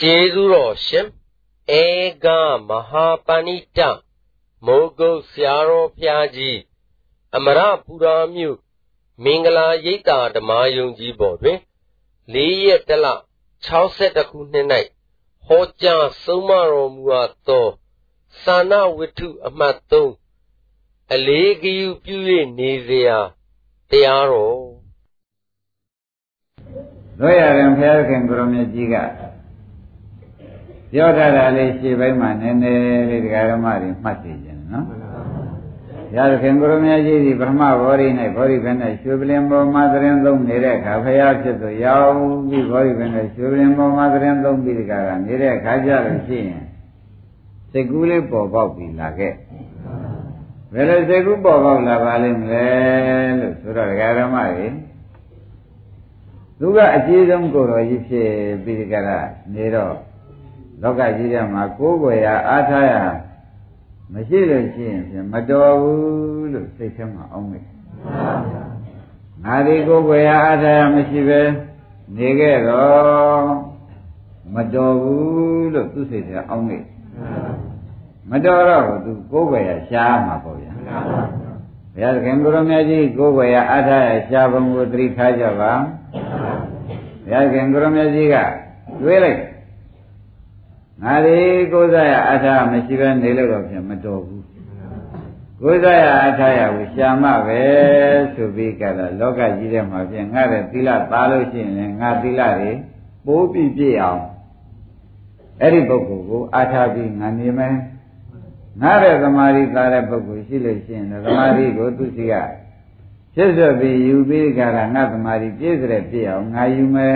ကျေးဇူးတော်ရှင်ဧကမဟာပဏိတမိုးကုတ်ဆရာတော်ဖျားကြီးအမရပူရာမြို့မင်္ဂလာရိပ်သာဓမ္မယုံကြီးပေါ်တွင်၄ရက်တလ62ခုနှစ်၌ဟောကြားဆုံးမတော်မူအပ်သောသာနာဝတ္ထုအမှတ်3အလေးဂယုပြု၍နေเสียတရားတော်တို့ရရင်ဘုရားခင်ကိုရမြတ်ကြီးက ပြောထားတာလေးရှေ့ပိုင်းမှာနည်းနည်းလေးဒကာရမတွေမှတ်သိကြတယ်နော်ရသခင်ကိုရမကြီးဒီပထမဘောရီ၌ဘောရီဘက်၌ရွှေပလင်ပေါ်မှာသရင်သုံးနေတဲ့အခါဖရာဖြစ်သူရောက်ပြီးဘောရီဘက်၌ရွှေပလင်ပေါ်မှာသရင်သုံးပြီးဒီကကနေတဲ့အခါကျလို့ရှိရင်စိတ်ကူးလေးပေါ်ပေါက်ပြီးလာခဲ့ဘယ်လိုစိတ်ကူးပေါ်ပေါက်လာပါလိမ့်မလဲလို့ဆိုတော့ဒကာရမတွေသူကအကျေးဆုံးကိုယ်တော်ကြီးဖြစ်ပြီးဒီကကနေတော့ လောကကြီးထဲမှာကိုယ်ွယ်ရအားထားရမရှိလို့ရှိရင်ဖြင့်မတော်ဘူးလို့စိတ်ထဲမှာအောင်းမိငါဒီကိုယ်ွယ်ရအားထားရမရှိပဲနေခဲ့တော့မတော်ဘူးလို့သူစိတ်ထဲအောင်းမိမတော်တော့သူကိုယ်ွယ်ရရှားမှာပေါ့ဗျာဘုရားသခင်ကိုရမကြီးကိုယ်ွယ်ရအားထားရရှားပုံကိုသတိထားကြပါဘုရားသခင်ကိုရမကြီးကတွေးလိုက် ငါဒီကိုယ်စားရအထာမရှိဘဲနေလို့တော့ဖြင့်မတော်ဘူးကိုယ်စားရအထာရကိုရှာမပဲဆိုပြီးကြတော့လောကကြီးထဲမှာဖြင့်ငါတဲ့သီလသားလို့ရှိရင်ငါသီလတွေပိုးပြီးပြည့်အောင်အဲ့ဒီပုဂ္ဂိုလ်ကိုအာထာပြီးငါနေမယ်ငါတဲ့သမာဓိသားတဲ့ပုဂ္ဂိုလ်ရှိလို့ရှိရင်သမာဓိကိုသူစီကဖြစ်စွပြီးယူပြီးကြတာငါသမာဓိပြည့်စုံပြည့်အောင်ငါယူမယ်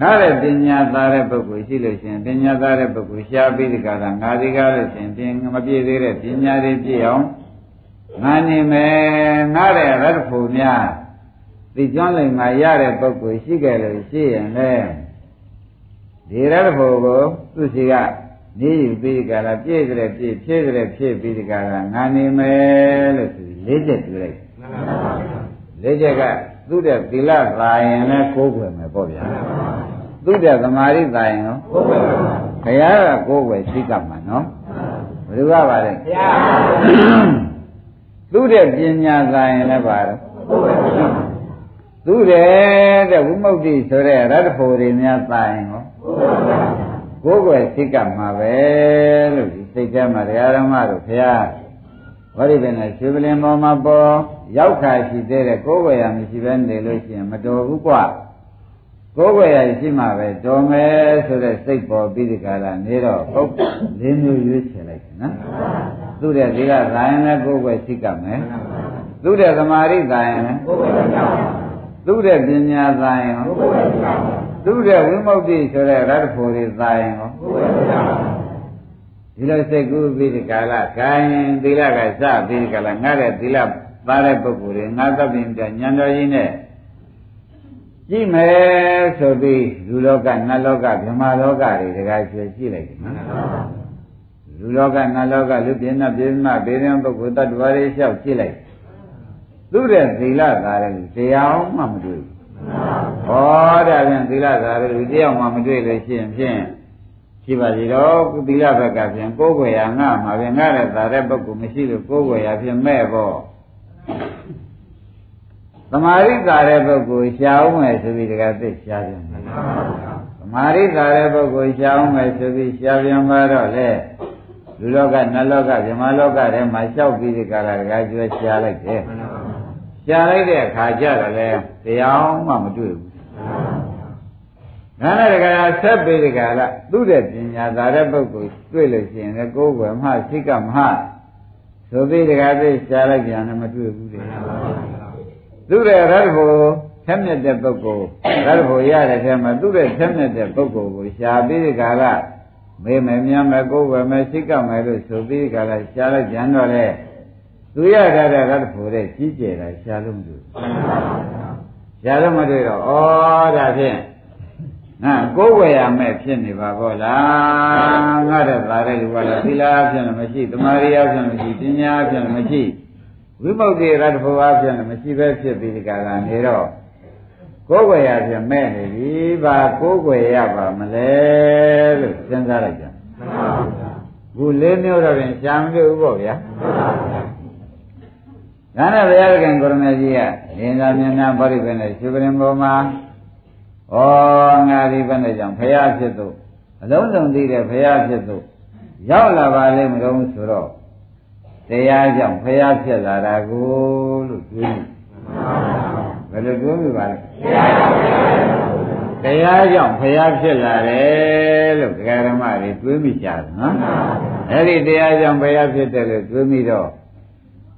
နားတဲ့ပညာသားတဲ့ပုဂ္ဂိုလ်ရှိလို့ရှိရင်ပညာသားတဲ့ပုဂ္ဂိုလ်ရှားပြီးဒီကရာငါဒီကားလို့ရှိရင်ပြင်မပြည့်သေးတဲ့ပညာတွေပြည့်အောင်ငါနေမယ်နားတဲ့ရတ္တဖို့များဒီကျွမ်းလိမ့်မှာရတဲ့ပုဂ္ဂိုလ်ရှိခဲ့လို့ရှိရင်လေဒီရတ္တဖို့ကိုသူစီကနေယူပြီးဒီကရာပြည့်တဲ့ပြည့်ဖြည့်တဲ့ဖြည့်ပြီးဒီကရာငါနေမယ်လို့ဆိုပြီးလေးချက်တွေ့လိုက်လေးချက်ကသူ့တဲ့သီလသာရင်လည်းကိုးကွယ်မယ်ပေါ့ဗျာ သူ့တဲ့သမာဓိသာရင်ရောကိုးကွယ်ပါဘုရားကကိုးကွယ်ရှိကမှာနော်ဘယ်သူကပါလဲဘုရားသူ့တဲ့ပညာသာရင်လည်းပါတော့ကိုးကွယ်ပါသူတဲ့တဲ့ဝိမု ക്തി ဆိုတဲ့ရတ္တဖို့တွေများသာရင်ရောကိုးကွယ်ရှိကမှာပဲလို့ဒီစိတ်ထဲမှာတရားဓမ္မတို့ဘုရားဝရိပင်နဲ့ရွှေပလင်ပေါ်မှာပေါ်ရောက်ခါရှိသေးတဲ့ကိုယ်ဝယ်ရမရှိဘဲနေလို့ရှိရင်မတော်ဘူးကွာ ကိုယ်ဝယ်ရရှိမှပဲတော်မယ်ဆိုတဲ့စိတ်ပေါ်ပြီးဒီကလာနေတော့ဟုတ်လေးမျိုးရွေးချယ်လိုက်တယ်နော်သူတဲ့ဒီကဇာယနဲ့ကိုယ်ဝယ်ရှိကမယ်သူတဲ့သမာဓိဇာယနဲ့ကိုယ်ဝယ်ရှိကမယ်သူတဲ့ပညာဇာယကိုယ်ဝယ်ရှိကမယ်သူတဲ့ဝိမု ക്തി ဆိုတဲ့ရတ္တဖို့တွေဇာယကိုကိုယ်ဝယ်ရှိကမယ်ဒီလိုစိတ်ကူးပြီးဒီကာလခိုင်းသီလကစပြီးဒီကာလငါတဲ့သီလသားတဲ့ပုဂ္ဂိုလ်တွေငါသဗ္ဗညဉာဏ်တော်ကြီးနဲ့ ကြည့်မယ်ဆိုပြီးလူလောကနတ်လောကဗြဟ္မာလောကတွေတကားကျွေးကြည့်လိုက်တယ်နော်လူလောကနတ်လောကလူပြင်းနာပြင်းနာဘေးရင်ပုဂ္ဂိုလ်တ attva တွေလျှောက်ကြည့်လိုက်သူတဲ့သီလသားတဲ့လူတရားမှမတွေ့ဘူးဟောဒါပြန်သီလသားတဲ့လူတရားမှမတွေ့လို့ရှိရင်ဖြင့်ရှိပါစီတော့သီလဘက်ကဖြင့်ကိုယ်ွယ်ရငါမှာဖြင့်ငါတဲ့သာတဲ့ပုဂ္ဂိုလ်မရှိလို့ကိုယ်ွယ်ရဖြင့်မဲ့ပေါ့ သမာဓိသာတဲ့ပုဂ္ဂိုလ်ရှားအောင်မယ်ဆိုပြီးတကသိရှားပြန်တယ်သမာဓိသာတဲ့ပုဂ္ဂိုလ်ရှားအောင်မယ်ဆိုပြီးရှားပြန်ပါတော့လေလူလောကနတ်လောကဗြဟ္မာလောကထဲမှာလျှောက်ပြီးဒီကရာတကကျွဲရှားလိုက်တယ်ရှားလိုက်တဲ့အခါကျတော့လေတရားမှမတွေ့ဘူးနာနဲ့တကယ်ဆက်ပေတကယ်လားသူ့တဲ့ပညာသာတဲ့ပုဂ္ဂိုလ်တွေ့လို့ရှိရင်လည်းကိုယ်ွယ်မှစိတ်ကမဆိုပြီးတကယ်သိရှားလိုက်ပြန်လည်းမတွေ့ဘူးလေ သူ့တဲ့ရတ္တဘုထက်မြက်တဲ့ပုဂ္ဂိုလ်ရတ္တဘုရတဲ့ထဲမှာသူ့တဲ့ထက်မြက်တဲ့ပုဂ္ဂိုလ်ကိုရှားပြီးဒီကရာမေမယ်မြန်မယ်ကိုယ်ွယ်မယ်စိတ်ကမယ်လို့ဆိုပြီးဒီကရာရှားလိုက်ပြန်တော့လေသူရတဲ့ရတ္တဘုတဲ့ကြီးကျယ်တာရှားလို့မတွေ့ရှားလို့မတွေ့တော့ဩဒါဖြင့်ဟမ်ကိုယ်ဝယ်ရမဲ့ဖြစ်နေပါဘောလားငါတဲ့သာတဲ့လူကလည်းသီလအဖြစ်လည်းမရှိသမာဓိအဖြစ်လည်းမရှိပညာအဖြစ်လည်းမရှိ ဝိမု ക്തി ရတ္တဘုရားအဖြစ်လည်းမရှိပဲဖြစ်ပြီးဒီကလာနေတော့ကိုယ်ွယ်ရဖြင့်မဲ့နေပြီဘာကိုယ်ွယ်ရပါမလဲလို့စဉ်းစားလိုက်ကြခုလေးမျိုးတော့ပြင်ရှားမလို့ပေါ့ဗျာဒါနဲ့ဘုရားခင်ကိုရမကြီးကလင်းသာမြင်များဗောဓိပင်နဲ့ရှင်ပရင်ပေါ်မှာဩငါဒီဘယ်နဲ့ကြောင့်ဘုရားဖြစ်သူအလုံးစုံသိတဲ့ဘုရားဖြစ်သူရောက်လာပါလိမ့်မလို့ဆိုတော့ တရားကြောင့်ဘုရားဖြစ်လာတာကိုလို့တွေးဘယ်လိုတွေးမိပါလဲတရားကြောင့်ဘုရားဖြစ်လာတယ်လို့ဒကာဓမ္မတွေတွေးမိကြတယ်နော်အဲ့ဒီတရားကြောင့်ဘုရားဖြစ်တယ်လို့တွေးမိတော့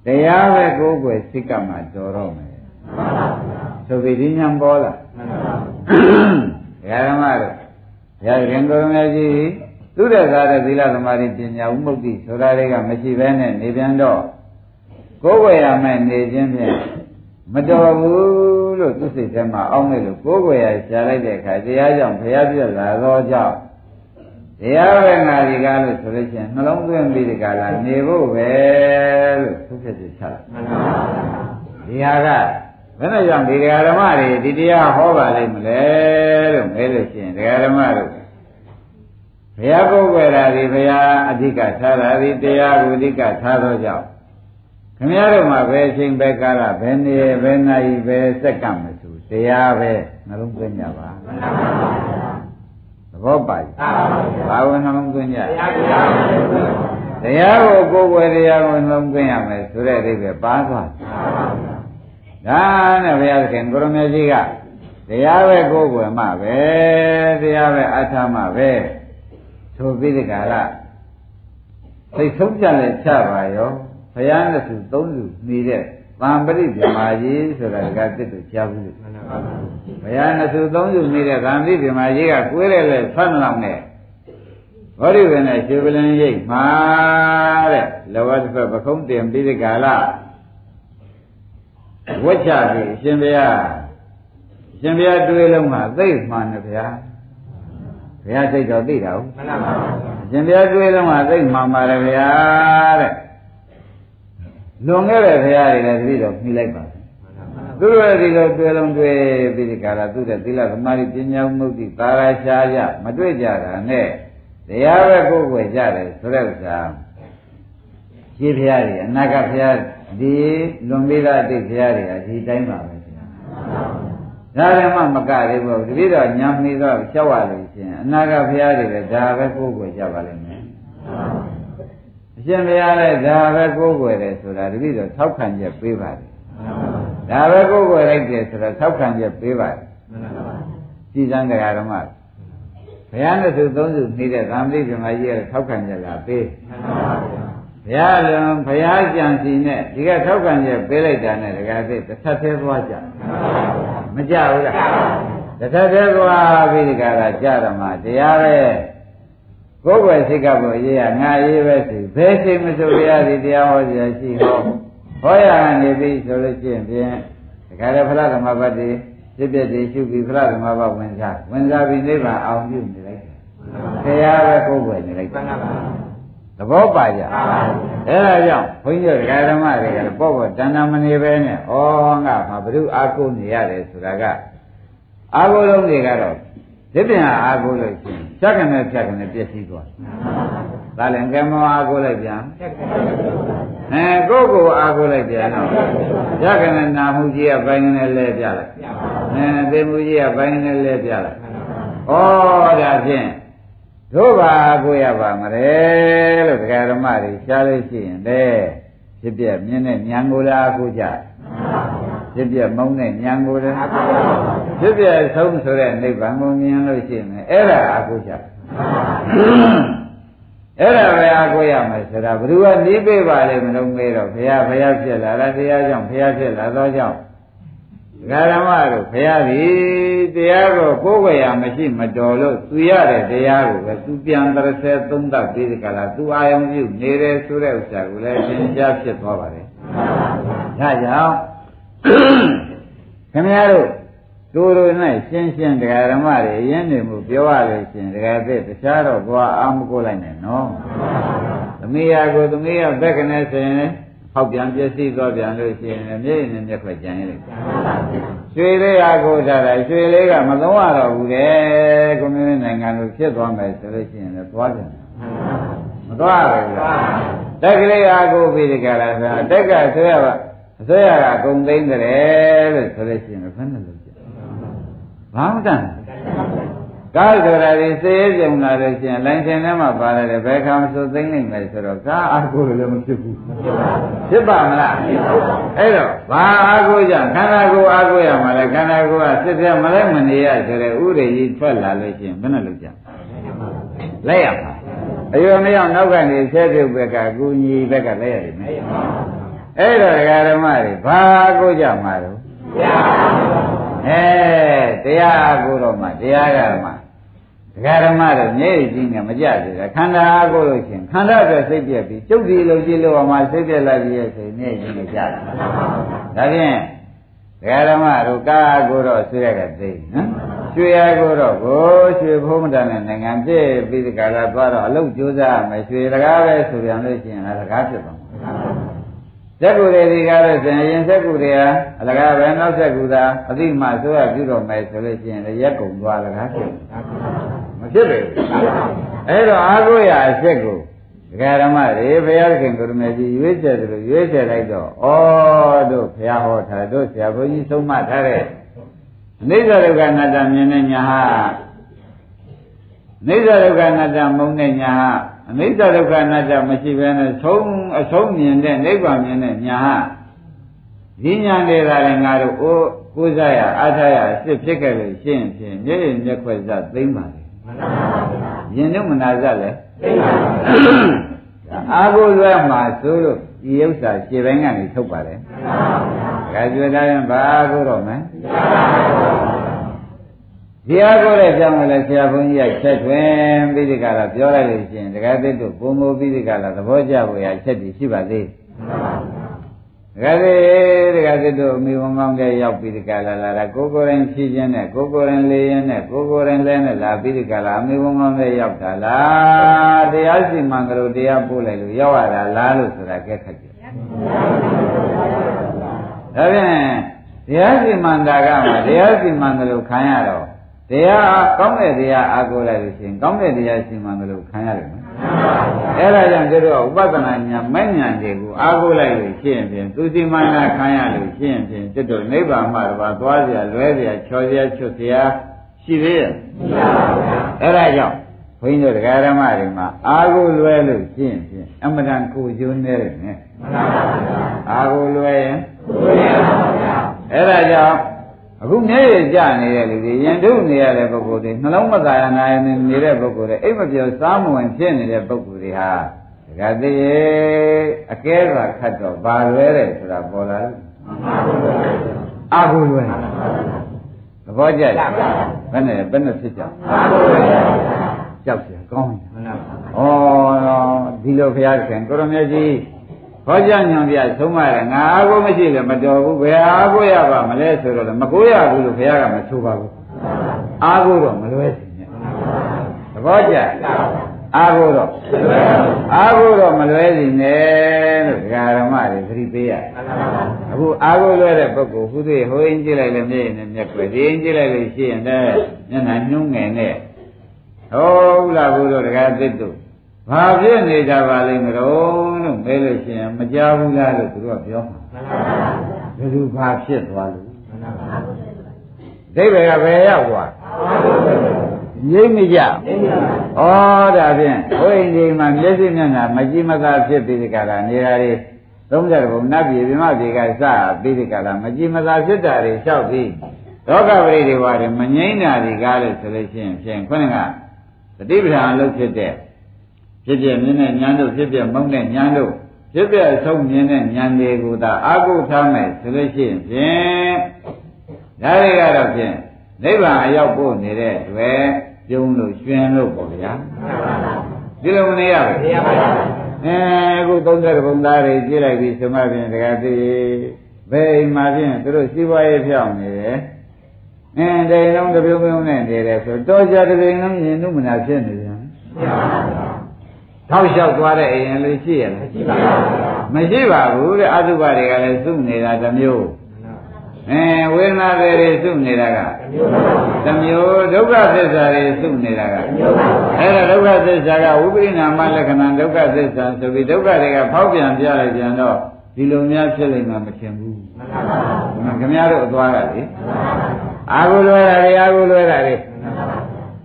တရားပဲကိုယ်ကိုယ်စိတ်ကမှတော်တော့မယ်ဆိုပြီးဒီညာပေါ်လာဒကာဓမ္မတို့ရခင်ကိုရမကြီး သူတဲ့ကားတဲ့သီလသမာဓိပညာဥမုတ်တိဆိုတာတွေကမရှိဘဲနဲ့နေပြန်တော့ကိုယ်ဝယ်ရမယ်နေခြင်းဖြင့်မတော်ဘူးလို့သူစိတ်ထဲမှာအောင်းနေလို့ကိုယ်ဝယ်ရရှားလိုက်တဲ့အခါတရားကြောင့်ဘုရားပြည့်လာသောကြောင့်တရားပဲငါဒီကားလို့ဆိုလို့ရှိရင်နှလုံးသွင်းပြီးဒီကားလာနေဖို့ပဲလို့သူဖြစ်ဖြစ်ချတာဒီဟာကဘယ်နဲ့ကြောင့်ဒီဓမ္မတွေဒီတရားဟောပါလိမ့်မလဲလို့မဲလို့ရှိရင်ဓမ္မတို့ ဘုရားကိုယ်ွယ်တာဒီဘုရားအဓိကထားတာဒီတရားကိုအဓိကထားသောကြောင့်ခင်ဗျားတို့မှာဘယ်အချိန်ဘယ်ကာလဘယ်နေဘယ်နာရီဘယ်စက္ကန့်မဆိုတရားပဲနှလုံးသွင်းကြပါသဘောပါ့ဘာဝင်နှလုံးသွင်းကြတရားကိုကိုယ်ွယ်တရားကိုနှလုံးသွင်းရမယ်ဆိုတဲ့အိဗယ်ပါသွားဒါနဲ့ဘုရားသခင်ကိုရမေကြီးကတရားပဲကိုယ်ွယ်မှပဲတရားပဲအထာမှပဲ ဆိုပြီးဒီကလာသိဆုံးကြလဲချပါရောဘုရားနဲ့သူသုံးစုနေတဲ့သံပရိဗြဟ္မာကြီးဆိုတာကတစ်တူကြားဘူးလို့ဘုရားနဲ့သူသုံးစုနေတဲ့သံပရိဗြဟ္မာကြီးကကိုယ်ရဲလဲဆွမ်းလောင်တဲ့ဘောဓိဝေနဲ့ရှင်ပလင်ရိပ်မှာတဲ့လောဘတစ်ဖက်ပခုံးတင်ပြီးဒီကလာဝတ်ချပြီးအရှင်ဘုရားအရှင်ဘုရားတွေးလုံးမှာသိမှန်တယ်ဗျာ ဘုရားစိတ်တော်သိတာဟုတ်မှန်ပါပါအရှင်ဘုရားတွေးလုံးမှာသိမှန်ပါတယ်ဗျာတဲ့လွန်ခဲ့တဲ့ဘုရားတွေလည်းတတိတော်ပြီးလိုက်ပါသူတို့ရဲ့ဒီလိုတွေ့လုံးတွေ့ပြီးဒီကရာသူတဲ့သီလသမာဓိပညာမှုတိသာရရှားရမတွေ့ကြတာနဲ့တရားပဲကိုယ်ကိုယ်ကြတယ်ဆိုတဲ့ဥစ္စာရှိဘုရားတွေအနာဂတ်ဘုရားဒီလွန်ပြီးသားအတိတ်ဘုရားတွေကဒီတိုင်းပါပဲဗျာ ဒါလည်းမှမကသေးဘူးတတိတော်ညံနေတော့ချက်ရလို့ရှင်အနာဂတ်ဘုရားတွေလည်းဒါပဲကိုယ်ကိုယ်ကြပါလိမ့်မယ်အရှင်ဘုရားလည်းဒါပဲကိုယ်ကိုယ်တယ်ဆိုတာတတိတော်ထောက်ခံချက်ပေးပါတယ်ဒါပဲကိုယ်ကိုယ်လိုက်တယ်ဆိုတော့ထောက်ခံချက်ပေးပါတယ်ကြည်စံတရားဓမ္မဘုရားနဲ့သူသုံးစုနေတဲ့သံဃိပြမကြီးကထောက်ခံချက်လာပေးဘုရားလုံးဘုရားကြံစီနဲ့ဒီကထောက်ခံချက်ပေးလိုက်တာနဲ့တကယ်သိတစ်ဆက်သေးသွားကြ မကြဘူးလားတစ်ဆက်သေးသွားပြီးဒီကရာကြရမှာတရားပဲကိုယ်ွယ်စိတ်ကပေါ်ရေးရငါရေးပဲစီဘယ်ချိန်မဆိုရသည်တရားဟောကြရှိဟောဟောရနေပြီဆိုလို့ရှိရင်ဖြင့်တခါတည်းဖလားဓမ္မပတ်တိဖြစ်ဖြစ်ဒီရှုပြီးဖလားဓမ္မပတ်ဝင်စားဝင်စားပြီးနိဗ္ဗာန်အောင်ပြုနေလိုက်တယ်တရားပဲကိုယ်ွယ်နေလိုက်တယ် သဘောပါကြအဲ့ဒါကြောင့်ဘုန်းကြီးတို့ဓမ္မတွေကပေါ့ပေါ့တဏ္ဍမနေပဲနဲ့ဩငါမှာဘုရုအာကုနေရတယ်ဆိုတာကအာကုလုံးတွေကတော့ဒီပြင်အာကုလို့ရှိရင်ဖြတ်ကနေဖြတ်ကနေပြည့်စည်သွားဒါလည်းကဲမောအာကုလိုက်ပြန်အဲကိုယ့်ကိုယ်အာကုလိုက်ပြန်တော့ဖြတ်ကနေနာမှုကြီးကဘိုင်းကနေလဲပြလိုက်အဲသိမှုကြီးကဘိုင်းကနေလဲပြလိုက်ဩဒါဖြင့် တို့ပါကိုရပါမလဲလို့ဒကာဓမ္မတွေရှားလို့ရှိရင်လေဖြစ်ပြမြင်းနဲ့ညံကိုလားကိုကြဖြစ်ပြမုန်းနဲ့ညံကိုလားဖြစ်ပြဆုံးဆိုတဲ့နိဗ္ဗာန်ကိုမြင်လို့ရှိရင်အဲ့ဒါအကိုကြအဲ့ဒါပဲအကိုရမယ်ဆိုတာဘယ်သူကနေးပေးပါလဲမလို့မေးတော့ဘုရားဘုရားဖြစ်လာတာတရားကြောင့်ဘုရားဖြစ်လာသောကြောင့် ဒကာဓမ္မတို့ဘုရားဒီတရားကိုကိုယ်ဝေရမရှိမတော်လို့သူရတဲ့တရားကိုပဲသူပြန်တရဆဲသုံးသပ်ပြီးဒီကလာသူအာယုံပြုနေတယ်ဆိုတဲ့ဥစ္စာကိုလည်းသင်ကြားဖြစ်သွားပါတယ်။ဒါကြောင့်ခင်ဗျားတို့သူတို့၌ရှင်းရှင်းတရားဓမ္မတွေရင်းနေမှုပြောရလို့ရှင်တရားသစ်တခြားတော့ဘွာအာမကိုလိုက်နဲ့နော်။သမီးရကိုသမီးရဘက်ကနေဆိုရင် ဟောက်ပြန်ပြည့်စည်သွားပြန်လို့ရှိရင်မျက်ရည်နဲ့မျက်ခွက်ကြံရလိုက်ရှရွှေလေးအားကိုထားတာရွှေလေးကမသုံးရတော့ဘူးတဲ့ကွန်မြူနစ်နိုင်ငံလိုဖြစ်သွားမယ်ဆိုလို့ရှိရင်လည်းသွားတယ်မသွားဘူးလားတက်ကလေးအားကိုပြီးဒီကလာဆိုတက်ကဆွဲရပါအဆွဲရကအကုန်သိမ့်တယ်လို့ဆိုလို့ရှိရင်ဘယ်နဲ့လုပ်ကြဘာမှတန် ကားဆိုတာဒီစေးကြုံလာလို့ရှိရင်လိုင်ရှင်ထဲမှာပါလာတယ်ဘယ်ခါမှဆိုသိမ့်နိုင်မယ်ဆိုတော့ကားအားကိုလည်းမဖြစ်ဘူးဖြစ်ပါမလားအဲ့တော့ဘာအားကိုကြခန္ဓာကိုယ်အားကိုရမှာလဲခန္ဓာကိုယ်ကစစ်ပြမလဲမနေရဆိုတဲ့ဥရိကြီးထွက်လာလို့ရှိရင်ဘယ်နဲ့လုပ်ကြလက်ရပါအယုံမရောက်နောက်ကနေဆဲပြုတ်ဘက်ကကူညီဘက်ကလက်ရတယ်မယ်အဲ့တော့ဒကာဓမ္မတွေဘာအားကိုကြမှာတော့အဲတရားအားကိုတော့မှတရားကမှ ဒကာဓမ္မတို့မျက်ရည်ကြီးနဲ့မကြသေးတာခန္ဓာအားကိုလို့ရှင်ခန္ဓာအတွက်စိတ်ပြက်ပြီးကျုပ်ဒီလိုကြည့်လို့မှစိတ်ပြက်လိုက်ပြီးရဲ့ဆိုမျက်ရည်ကြီးနဲ့ကြတာဒါဖြင့်ဒကာဓမ္မတို့ကာကိုတော့ဆွေရကသိနော်ရွှေရကိုတော့ကိုရွှေဘုံမတန်တဲ့နိုင်ငံဖြစ်ပြီးဒီကလာသွားတော့အလုတ်ကြိုးစားမယ်ရွှေတကားပဲဆိုပြန်လို့ရှိရင်လည်းတကားဖြစ်သွားမှာ ဇက်ကူတွေဒီကားလို့ဆိုရင်ဇက်ကူတွေဟာအလကားပဲနောက်ဇက်ကူသာအတိမဆိုရပြုတော့မယ်ဆိုလို့ရှိရင်လည်းရက်ကုန်သွားလကားဖြစ်မဖြစ်ပေဘူးအဲ့တော့အာကိုရအချက်ကိုဒကာရမတွေဘုရားခင်ကိုရမေကြီးရွေးချယ်တယ်လို့ရွေးချယ်လိုက်တော့ဩတို့ဘုရားဟောထားတို့ဆရာဘုန်းကြီးဆုံးမထားတဲ့အနိစ္စဒုက္ခအနတ္တမြင်တဲ့ညာဟာအနိစ္စဒုက္ခအနတ္တမုံတဲ့ညာဟာ အနိစ္စဒုက္ခအနတ္တမရှိဘဲနဲ့ဆုံးအဆုံးမြင်တဲ့နိဗ္ဗာန်မြင်တဲ့ညာဟာဒီညာနေတာလည်းငါတို့အိုးကိုးစားရအားထားရအစ်စ်ဖြစ်ခဲ့လို့ရှင်းဖြင့်မျက်ရည်မျက်ခွက်စသိမ့်ပါလေမှန်ပါဗျာယင်တို့မနာစလည်းသိမ့်ပါဗျာအာဟုလွဲမှာဆိုလို့ဒီဥစ္စာခြေပိုင်းကနေထုတ်ပါတယ်မှန်ပါဗျာကြွယ်သားရင်ဘာကိုတော့မယ် ဒီအားကိုလည်းကြောင်းလည်းဆရာဘုန်းကြီးကချက်တွင်ပြီးဒီကလာပြောလိုက်လို့ရှိရင်တက္ကသစ်တို့ဘုံဘိုးပြီးဒီကလာသဘောကျဖို့ရချက်တည်ရှိပါသေးတက္ကသစ်တက္ကသစ်တို့အမိဝန်ကောင်းတဲ့ရောက်ပြီးဒီကလာလာတာကိုကိုရင်ဖြည့်ခြင်းနဲ့ကိုကိုရင်လေးရင်နဲ့ကိုကိုရင်လဲနဲ့လာပြီးဒီကလာအမိဝန်ကောင်းတဲ့ရောက်တာလားတရားစီမံကြလို့တရားပို့လိုက်လို့ရောက်ရတာလားလို့ဆိုတာကဲခက်ကြဒါဖြင့်တရားစီမံတာကမှတရားစီမံကြလို့ခံရတော့ တရားကောင်းတဲ့တရားအားကိုးလိုက်လို့ရှိရင်ကောင်းတဲ့တရားစီမံကြလို့ခံရတယ်နော်အဲ့ဒါကြောင့်ကျတော့ဥပဒနာညာမဲ့ညာတွေကိုအားကိုးလိုက်လို့ရှိရင်ဖြင့်သူစီမံတာခံရလို့ရှိရင်ဖြင့်ကျွတ်တော့နိဗ္ဗာန်မှာတော့သွားเสียလွဲเสียချော်เสียချွတ်เสียရှိသေးရဲ့အဲ့ဒါကြောင့်ဘုန်းကြီးတို့တရားဓမ္မတွေမှာအာဟုလွဲလို့ရှင်းဖြင့်အမတန်ကိုကျိုးနေတယ်နဲ့အာဟုလွဲရင်အဲ့ဒါကြောင့် အခုမျက်ရည်ကျနေတဲ့လူတွေရင်ထုတ်နေရတဲ့ပုဂ္ဂိုလ်တွေနှလုံးမသာရနာရနေတဲ့ပုဂ္ဂိုလ်တွေအိပ်မပြောစားမဝင်ဖြစ်နေတဲ့ပုဂ္ဂိုလ်တွေဟာဒကာသေးရဲ့အကဲစွာခတ်တော့ဘာလွဲတယ်ဆိုတာပေါ်လာတယ်အာဟုလွဲသဘောကျလားဘယ်နဲ့ဘယ်နဲ့ဖြစ်ကြကြောက်ကြကောင်းတယ်ဩဒီလိုဘုရားရှင်ကိုရမေကြီး ဟောကြားညွန်ပြဆုံးမရငါအားကိုမရှိလည်းမတော်ဘူးဘယ်အားကိုရပါမလဲဆိုတော့မကိုရဘူးလို့ဘုရားကမဆိုပါဘူးအားကိုတော့မလွဲစီနဲ့သဘောကျအားကိုတော့အားကိုတော့မလွဲစီနဲ့လို့ဒကာရမတွေသတိပေးရအခုအားကိုလွဲတဲ့ပုဂ္ဂိုလ်ခုသေးဟိုအင်းကြည့်လိုက်လည်းမျက်ရည်နဲ့မျက်ွယ်ဒီအင်းကြည့်လိုက်လို့ရှိရင်လည်းမျက်နှာညှုံးငယ်နဲ့ဟုတ်လားဘုရားဒကာသစ်တို့ ဘာဖြစ်နေကြပါလိမ့်မလို့လို့မဲလို့ရှိရင်မကြောက်ဘူးလားလို့သူတို့ကပြောမှာဘယ်သူဘာဖြစ်သွားလို့ဒိဗေကဘယ်ရောက်သွားရိပ်မကြဩဒါဖြင့်ဟိုအိမ်ဒီမှာမျက်စိမျက်နှာမကြည့်မသာဖြစ်ပြီးဒီကလာနေရာတွေ30ဘုံနတ်ပြည်ပြမပြည်ကစပြီးဒီကလာမကြည့်မသာဖြစ်တာတွေလျှောက်ပြီးလောကပရိဒီဝါတွေမငြိမ့်တာတွေကားလို့ဆိုလို့ရှိရင်ဖြင့်ခုနကတတိပဌာန်အလုပ်ဖြစ်တဲ့ ဖြစ်ပြမြင်တဲ့ဉာဏ်တို့ဖြစ်ပြမုန်းတဲ့ဉာဏ်တို့ဖြစ်ပြအဆုံးမြင်တဲ့ဉာဏ်တွေကိုသာအာကုထားမယ်ဆိုလို့ရှိရင်ဖြင့်ဒါတွေကတော့ဖြင့်နိဗ္ဗာန်အရောက်ဖို့နေတဲ့အတွက်ပြုံးလို့ရှင်လို့ပေါ့ဗျာဒီလိုမနေရဘူးနေရပါဘူးအဲအခု30ဘုံသားတွေကြည့်လိုက်ပြီးဆိုမှဖြင့်တကယ်သိဘယ်အိမ်မှာဖြင့်သူတို့စီးပွားရေးဖြောင်းနေတယ်အင်းတိန်လုံးတစ်ပြုံးပြုံးနဲ့နေတယ်ဆိုတော့ကြာတစ်ပြုံးလုံးမြင်လို့မနာဖြစ်နေပြန် ထောက်လျှောက်သွားတဲ့အိမ်လည်းရှိရလားမရှိပါဘူးမရှိပါဘူးတဲ့အတုပတွေကလည်းစုနေတာတစ်မျိုးအဲဝေဒနာတွေစုနေတာကတစ်မျိုးဒုက္ခသစ္စာတွေစုနေတာကအဲ့ဒါဒုက္ခသစ္စာကဝိပရိနာမလက္ခဏာဒုက္ခသစ္စာဆိုပြီးဒုက္ခတွေကဖောက်ပြန်ပြလိုက်ပြန်တော့ဒီလိုများဖြစ်လိမ့်မှာမထင်ဘူးခင်ဗျားတို့အသွားကလေအာဟုလွယ်တာတွေအာဟုလွယ်တာတွေ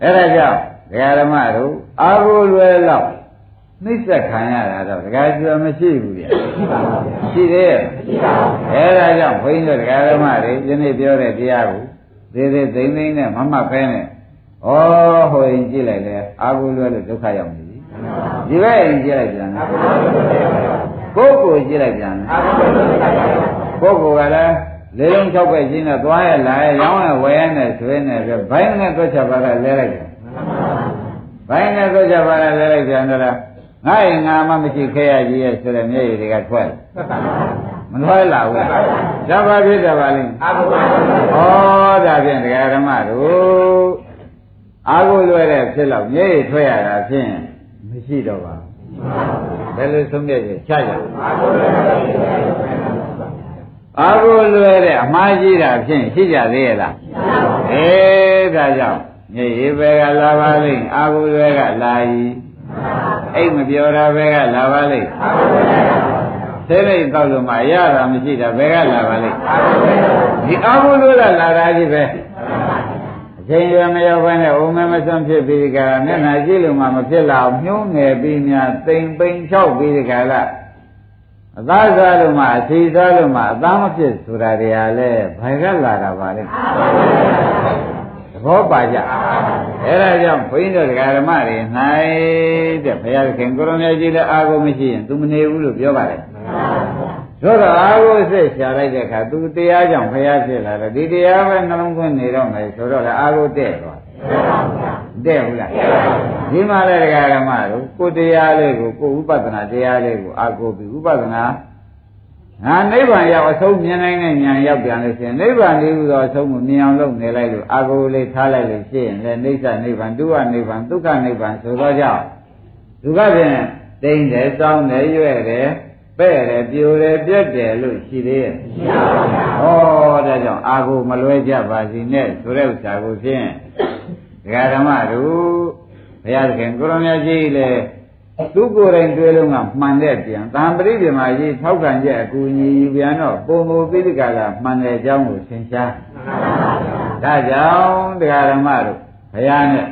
အဲ့ဒါကြောင့်ဒကာဓမ္မတို့အာဟုလွယ်တော့ နှိစ္စခံရတာတော့ဒကာကျွမရှိဘူးဗျရှိသေးရဲ့အဲ့ဒါကြောင့်ဘုန်းကြီးတို့ဒကာဓမ္မတွေယနေ့ပြောတဲ့တရားကိုသေးသေးသိမ့်သိမ့်နဲ့မမှတ်ဖဲနဲ့ဩဟိုရင်ကြည့်လိုက်လေအာဟုလွယ်လို့ဒုက္ခရောက်နေပြီဒီဘက်ရင်ကြည့်လိုက်ပြန်ကိုယ်ကိုကြည့်လိုက်ပြန်ကိုယ်ကိုကလည်းလေးလုံး၆ပဲရှင်းတော့သွားရလာရရောင်းရဝယ်ရနဲ့ဆွေးနေပြဘိုင်းနဲ့သွက်ချပါကလဲလိုက်တယ်ဘိုင်းနဲ့သွက်ချပါကလဲလိုက်ပြန်တော့ ငါ့ရင်ငါမှမရှိခဲ့ရကြီးရဲ့ဆိုတဲ့မျက်ရည်တွေကထွက်မထွက်လာဘူးဇဘာဖြစ်တယ်ပါလိမ့်အာဟုဩဒါဖြင့်တရားဓမ္မတို့အာဟုလွယ်တဲ့ဖြစ်တော့မျက်ရည်ထွက်ရတာဖြင့်မရှိတော့ပါဘယ်လိုဆုံးဖြတ်ရချကြအာဟုလွယ်တဲ့အမှားကြီးတာဖြင့်ရှိကြသေးရဲ့လားအေးဒါကြောင့်မျက်ရည်ပဲကလာပါလိမ့်အာဟုလွယ်ကလာ၏ အိတ်မပြောတာပဲကလာပါလိမ့်သိလိမ့်တော့လို့မှရတာမရှိတာဘယ်ကလာပါလိမ့်ဒီအာဟုလွယ်ကလာတာကြီးပဲအချိန်ရမရောက်ဘဲနဲ့အိုမဲမစွန့်ဖြစ်ပြီးဒီကရမျက်နှာကြည့်လို့မှမဖြစ်လာအောင်ညှိုးငယ်ပြီးများတိမ်ပိန်လျှောက်ပြီးဒီကရအသားစားလို့မှအချီစားလို့မှအသားမဖြစ်ဆိုတာတွေဟာလဲဘယ်ကလာတာပါလဲသ ဘောပါကြအဲဒါကြောင့်ဘုန်းကြီးတို့ဓမ္မတွေ၌တဲ့ဘုရားခင်ကိုရမကြီးလည်းအာဟုမရှိရင် तू မနေဘူးလို့ပြောပါတယ်ဆိုတော့အာဟုစိတ်ရှာလိုက်တဲ့အခါ तू တရားကြောင့်ဘုရားဖြစ်လာတယ်ဒီတရားပဲနှလုံးသွင်းနေတော့မယ်ဆိုတော့လည်းအာဟုတဲ့သွားတဲ့ဘူးလားဒီမှာလည်းတရားဓမ္မတို့ကိုတရားလေးကိုကိုဥပဒနာတရားလေးကိုအာကိုပြီးဥပဒနာ ငါနိဗ္ဗာန်ရောက်အဆုံးမြင်နိုင်တဲ့ဉာဏ်ရောက်ပြန်လို့ရှိရင်နိဗ္ဗာန်လေးဟူသောအဆုံးကိုမြင်အောင်လုပ်နေလိုက်လို့အာကိုလေးထားလိုက်လို့ရှိရင်လည်းနိစ္စနိဗ္ဗာန်ဒုက္ခနိဗ္ဗာန်ဒုက္ခနိဗ္ဗာန်ဆိုတော့ကြောင့်ဒုက္ခဖြင့်တိမ့်တယ်စောင်းတယ်ရွဲ့တယ်ပဲ့တယ်ပြိုတယ်ပြက်တယ်လို့ရှိသေးရဲ့ရှိပါဘူးဟောဒါကြောင့်အာကိုမလွဲကြပါစီနဲ့ဆိုတဲ့ဥစ္စာကိုဖြင့်ဒကာဓမ္မတို့ဘုရားသခင်ကိုရမကြီးလည်း သူကိုယ်တိုင်တွေ့လို့ကမှန်တဲ့ပြန်သံပရိပြမကြီးထောက်ခံချက်အကူအညီယူပြန်တော့ပုံမူပိဋကလာမှန်တဲ့အကြောင်းကိုသင်ရှားဒါကြောင့်တရားဓမ္မတို့ဘုရားနဲ့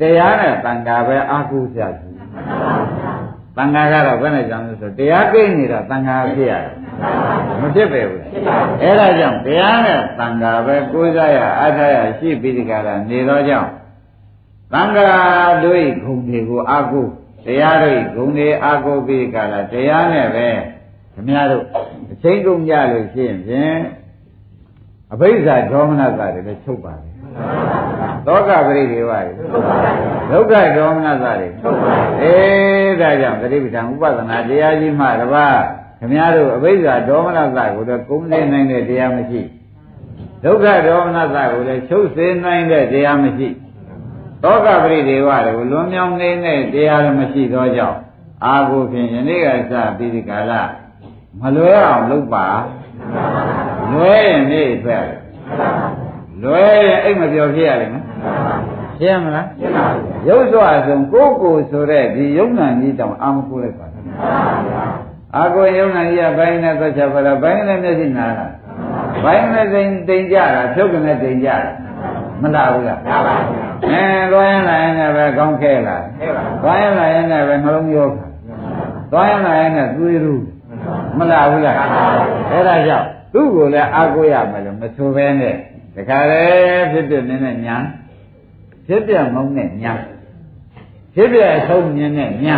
တရားနဲ့တန်ခါပဲအာကုကြဘူးတန်ခါကတော့ဘယ်နဲ့ကြောင့်လဲဆိုတရားကိန်းနေတာတန်ခါဖြစ်ရတယ်မဖြစ်ပဲဘူးအဲ့ဒါကြောင့်တရားနဲ့တန်ခါပဲကိုးစားရအားထားရရှိပိဋကလာနေတော့ကြောင့်တန်ခါတို့ဂုံတွေကိုအာကု တရားတို့ဂုံတွေအာကိုပြီးကြလားတရားနဲ့ပဲခင်ဗျားတို့အချိန်ကုန်ကြလို့ရှိရင်ဖြင့်အဘိဓါဒေါမနတာတွေလည်းချုပ်ပါလေသောကပရိဒေဝတွေဒုက္ခဒေါမနတာတွေအေးဒါကြောင့်သတိပဋ္ဌာန်ဥပဒနာတရားကြီးမှတပါးခင်ဗျားတို့အဘိဓါဒေါမနတာကိုတော့ကုန်းနေနိုင်တဲ့တရားမရှိဒုက္ခဒေါမနတာကိုလည်းချုပ်စေနိုင်တဲ့တရားမရှိ သောကပရိဒေဝတွေကိုလွန်မြောက်နေတဲ့တရားလည်းမရှိသောကြောင့်အာဟုဖြင့်ယနေ့ကစပြီးဒီကာလမလွဲအောင်လုပ်ပါလွဲရင်နေအတွက်လွဲရင်အိတ်မပြောဖြစ်ရလိမ့်မယ်ရှင်းမလားရုပ်စွာဆုံးကိုယ်ကိုဆိုတဲ့ဒီယုံနာကြီးတောင်အာမကိုလိုက်ပါအာကိုယုံနာကြီးကဘိုင်းနဲ့သက်ချက်ပါလားဘိုင်းနဲ့မျက်စိနားလားဘိုင်းနဲ့တိမ်တိမ်ကြတာဖြုတ်ကနေတိမ်ကြတာ မလားဘူးလားမှန်ပါဘူးအဲသွားရင်လာရင်လည်းပဲကောင်းခဲလာသွားရင်လာရင်လည်းပဲနှလုံးရောခါသွားရင်လာရင်လည်းသွေးရူးမလားဘူးလားအဲ့ဒါကြောင့်သူ့ကိုလည်းအာကိုရမယ်လို့မဆိုဘဲနဲ့တခါလေဖြစ်ဖြစ်နေတဲ့ညာဖြစ်ပြမုန်းတဲ့ညာဖြစ်ပြအဆုံးမြင်တဲ့ညာ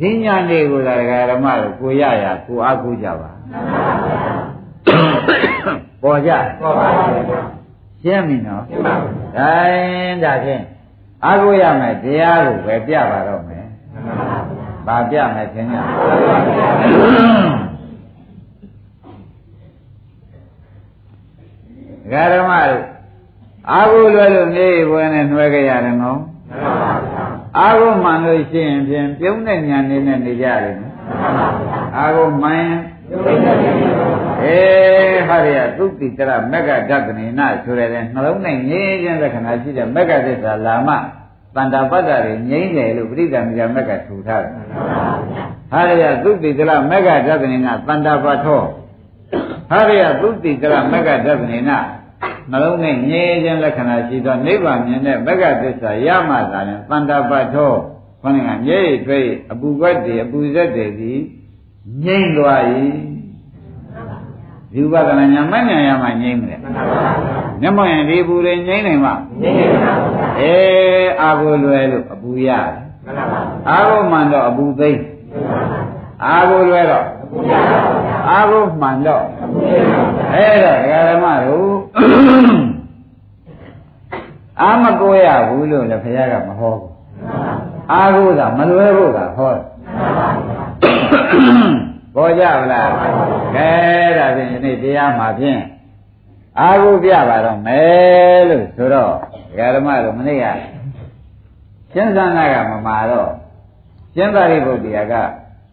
ဒီညာလေးကိုလည်းဓမ္မတို့ကိုရရကိုအာကိုကြပါပေါ်ကြပေါ်ပါဘူး ရှင်းပြီနော်ရှင်းပါဘူး။ဒါရင်ဒါဖြင့်အာကိုရမယ်တရားကိုပဲပြပါတော့မယ်။ဘာပြမယ်ခင်ဗျာ။ဓမ္မတို့အာကိုလွယ်လို့နေဘွယ်နဲ့နှွဲကြရတယ်နော်။အာကိုမှန်လို့ရှိရင်ဖြင့်ပြုံးတဲ့ညာနေနဲ့နေကြတယ်နော်။အာကိုမှန်ရင် အေးဟာရသုတိတရမက္ကဒသနေနဆိုရတဲ့နှလုံးနဲ့ငြိမ်းခြင်းလက္ခဏာရှိတဲ့မက္ကသစ္စာလာမတန်တာပတ္တတွေငြိမ်းတယ်လို့ပရိသမိကမက္ကထူထားတယ်ဟာရသုတိတရမက္ကဒသနေနတန်တာပထောဟာရသုတိတရမက္ကဒသနေနနှလုံးနဲ့ငြိမ်းခြင်းလက္ခဏာရှိသောနိဗ္ဗာန်မြင်တဲ့မက္ကသစ္စာရမှသာရင်တန်တာပထောခေါင်းကငြိမ့်ထွေးအပူကွက်တွေအပူဇက်တွေသည် ငြိမ့်သွား၏ဒီဥပဒနာညာမညာရမှငြိမ့်မယ်မျက်မှောင်ရင်ဒီပူတွေငြိမ့်နိုင်မှာအေးအာဟုလွယ်လို့အပူရတယ်အာဟုမှန်တော့အပူသိမ့်အာဟုလွယ်တော့အာဟုမှန်တော့အဲ့တော့ဒကာဓမ္မတို့အာမကိုရဘူးလို့လည်းဘုရားကမဟောဘူးအာဟုသာမလွယ်ဖို့ကဟောတယ် ပေါ်ကြဗလားကဲဒါဖြင့်ယနေ့တရားမှာဖြင့်အာဟုပြပါတော့မယ်လို့ဆိုတော့ဓမ္မတို့မနေ့ကရှင်းသန္တာကမမာတော့ရှင်းသာရိပုတ္တရာက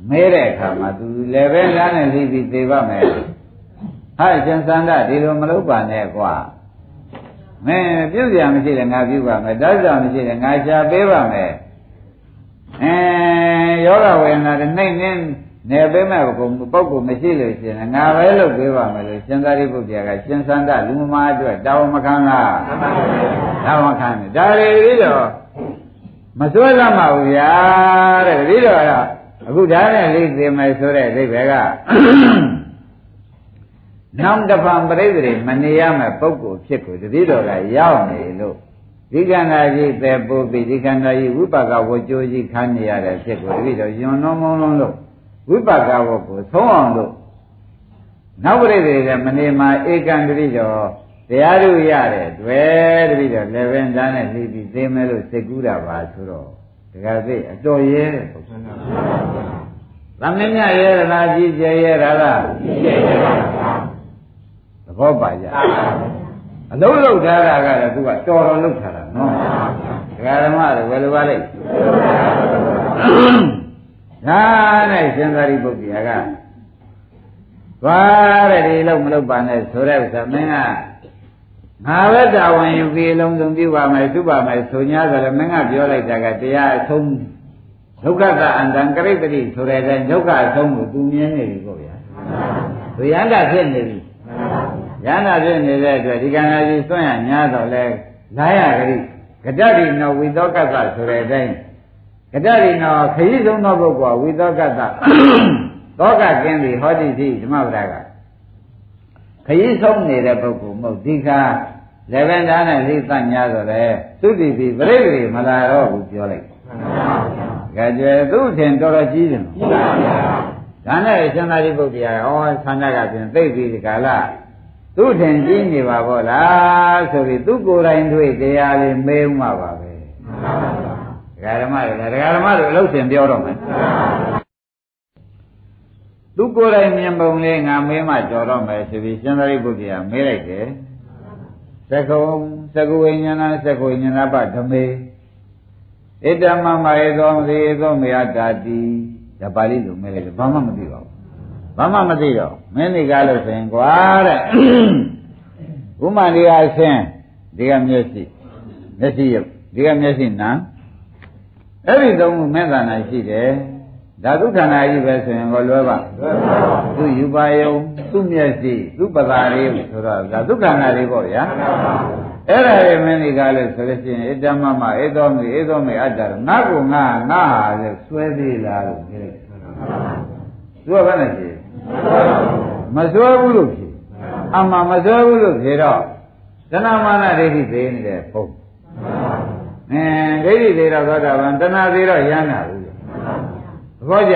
မဲတဲ့အခါမှာသူလည်းပဲလားနဲ့သိပြီးသိပါမယ်ဟာရှင်းသန္တာဒီလိုမလုပ်ပါနဲ့ကွာမင်းပြုတ်ကြမရှိတယ်ငါပြုပါမယ်တောက်ကြမရှိတယ်ငါရှာပေးပါမယ် အဲယောဂဝေဒနာတွေနှိမ့်နှင်းနေပေးမဲ့ပုဂ္ဂိုလ်မရှိလို့ရှိရင်ငါပဲလုပ်ပေးပါမယ်လို့ရှင်သာရိပုတ္တရာကရှင်သန္တာလူမမာအတွက်တာဝန်မခံလားတာဝန်ခံတယ်ဒါတွေပြီးတော့မစွဲလာမှာဘူးဗျာတဲ့ပြီးတော့အခုဒါနဲ့လေးသိမယ်ဆိုတဲ့အိဗေကနောက်တပံပရိသေမနေရမဲ့ပုဂ္ဂိုလ်ဖြစ်ကိုတတိတော်ကရောက်နေလို့ ဒီကံသာကြီးပဲပို့ပြီးဒီကံသာကြီးဝိပကဝကြိုးကြီးခန်းနေရတဲ့ဖြစ်ကိုတတိတော်ယွန်းလုံးမုံလုံးလို့ဝိပကဝကိုသုံးအောင်လို့နောက်ပရိသေကမနေမှာဧကံတတိတော်တရားတို့ရတဲ့တွေ့တတိတော်လည်းပဲသားနဲ့ပြီးပြီးသိမဲလို့စိတ်ကူးတာပါဆိုတော့တကယ်သိအတော်ရဲတဲ့ပုဂ္ဂိုလ်။သမင်းမြရဲလားကြီးကျယ်ရဲလားကြီးကျယ်ရဲပါသဘောပါကြ အလုံးလုံးထားတာကလည်းသူကတော်တော်လုံးထားတာနော်ဒကာဓမ္မတွေဘယ်လိုပါလဲဒါနဲ့ရှင်သာရိပုတ္တရာကသွားတဲ့ဒီလုံးမလုပ်ပါနဲ့ဆိုတဲ့ဥစ္စာမင်းကငါပဲတာဝန်ယူပြီးအလုံးစုံပြုပါမယ်ပြုပါမယ်ဆို냐ဆိုလည်းမင်းကပြောလိုက်တာကတရားအဆုံးဒုက္ခကအန္တံကရိတ္တိဆိုတဲ့အတိုင်းဒုက္ခအဆုံးကိုသူမြင်နေပြီပေါ့ဗျာသူရန္တာဖြစ်နေပြီ ရဟနာဖြစ်နေတဲ့အတွက်ဒီကံနာကြီးစွန့်ရညာတော့လဲလာရကြိကတ္တိနောဝိသောကတ္တဆိုတဲ့အတိုင်းကတ္တိနောခရီးဆုံးသောပုဂ္ဂိုလ်ဝိသောကတ္တသောကကင်းသည်ဟောတိတိဓမ္မပဒကခရီးဆုံးနေတဲ့ပုဂ္ဂိုလ်မဟုတ်ဒီခါလည်းပဲဒါနဲ့လိသညာဆိုလဲသုတိတိပြိတိမလာတော့ဘူးပြောလိုက်ကြွယ်သူ့ထင်တော်တော်ကြီးတယ်နော်ဒါနဲ့ရှင်သာရိပုတ္တရာဩဆန္ဒကပြင်သိပြီဒီကာလ သူ့ထင်ကြီးနေပါဘောလားဆိုပြီးသူကိုယ်တိုင်တွေ့တရားလေးမေးမှပါပဲဒကာဓမ္မတွေဒကာဓမ္မတွေအလုပ်ရှင်ပြောတော့မယ်သူကိုယ်တိုင်မြင်ပုံလေးငါမေးမှကြော်တော့မယ်ဆိုပြီးရှင်သာရိပုတ္တရာမေးလိုက်တယ်သကုံသကုဝိညာဏသကုဝိညာဏပဓမေဣတမမယေသောမသေသောမေယတာတိဒါပါဠိလိုမေးလိုက်တယ်ဘာမှမသိပါဘူး ဘာမှမသိတော့မင်းဒီကားလို့ဆိုရင်ကွာတဲ့ဥမာဒီဟာဆင်းဒီကမျက်စိမျက်စိရုပ်ဒီကမျက်စိနာအဲ့ဒီသုံးခုမဲ့သနာရှိတယ်ဓာတုခန္ဓာကြီးပဲဆိုရင်ကိုလွယ်ပါသူယူပါယုံသူ့မျက်စိသူ့ပသာလေးဆိုတော့ဓာတုခန္ဓာလေးပေါ့ဗျာအဲ့ဒါတွေမင်းဒီကားလို့ဆိုလို့ရှိရင်ဣတ္တမမဧသောမေဧသောမေအတ္တငါ့ကိုငါငါဟာလေစွဲသေးလားလို့ပြောတယ်သူကဘယ်နဲ့ရှိ မစွဲဘူးလို့ဖြေအမှမစွဲဘူးလို့ဖြေတော့တဏမာနဒိဋ္ဌိသေးနေတဲ့ပုံအဲဒိဋ္ဌိသေးတော့သောတာပန်တဏသေးတော့ရမ်းတာဘူးဘောကြ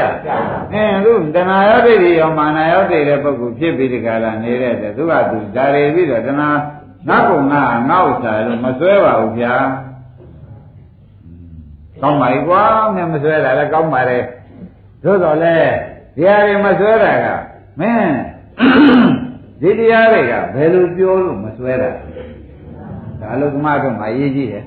အင်းသူတဏှာရောဒိဋ္ဌိရောမာနရောတည်တဲ့ပုဂ္ဂိုလ်ဖြစ်ပြီးဒီကလာနေတဲ့သူကသူဒါတွေပြီးတော့တဏှာငါ့ကုငါငါ့ဥစ္စာလို့မစွဲပါဘူးဗျာကောင်းပါ ਈ ကွာမင်းမစွဲတာလည်းကောင်းပါလေသို့တော်လည်း ဒီဟာတွေမစွဲတာကမင်းဒီတရားတွေကဘယ်လိုပြောလို့မစွဲတာဒါလုကမကမှအရေးကြီးတယ်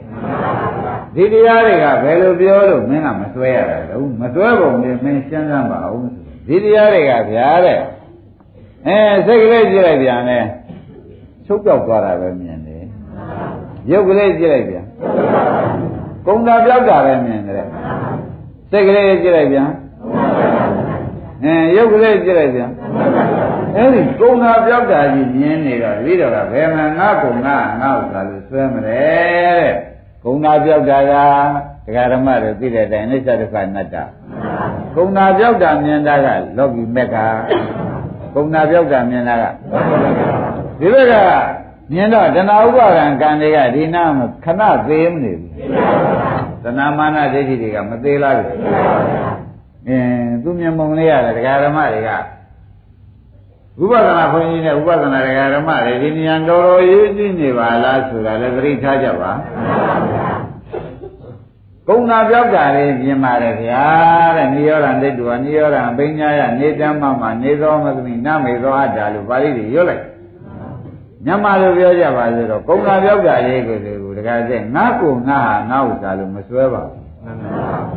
ဒီတရားတွေကဘယ်လိုပြောလို့မင်းကမစွဲရတာလဲမစွဲပုံနဲ့မင်းရှင်းစမ်းပါဦးဒီတရားတွေကဗျာတဲ့အဲစိတ်ကလေးကြည့်လိုက်ပြန်လဲချုပ်ပြောက်သွားတာပဲမြင်တယ်ရုပ်ကလေးကြည့်လိုက်ပြန်ကုံတာပြောက်တာပဲမြင်တယ်စိတ်ကလေးကြည့်လိုက်ပြန် အဲရုပ်ကလေးကြည့်လိုက်ပြန်အဲဒီကုံတာပြောက်တာကြီးမြင်နေတော့ပြီးတော့ကဘယ်မှာငါကုံငါငါဥစ္စာလို့ဆွဲမလဲတဲ့ကုံတာပြောက်တာကဒကာဓမ္မတွေသိတဲ့အတိုင်းအိစ္ဆဒုက္ခအနတ္တကုံတာပြောက်တာမြင်တာကလောကီမက်ကကုံတာပြောက်တာမြင်တာကဒီဘက်ကမြင်တော့တဏှာဥပါဒံကံတွေကဒီနာမခဏသေးမနေဘူးတဏှာမာနဒိဋ္ဌိတွေကမသေးလားဘူး အင်းသူမြင်မုံလေးရတယ်ဒကာဓမ္မတွေကဥပဒနာခွန်ကြီးနဲ့ဥပဒနာဒကာဓမ္မတွေဒီနေရာတော်တော်ရေးကြည့်နေပါလားဆိုတာလည်းသတိထားကြပါကုံနာပြောက်တာလေးပြင်ပါတယ်ဗျာတဲ့နိရောဓဒိဋ္ဌိဝနိရောဓဘိညာယနေတမ္မမနေသောမသမိနမေသောအတ္တလို့ပါဠိတွေရွတ်လိုက်ညမလိုပြောကြပါစေတော့ကုံနာပြောက်တာလေးကိုဒီကိုတခါကျငါ့ကိုငါဟာငါ့ဥစ္စာလို့မစွဲပါဘူး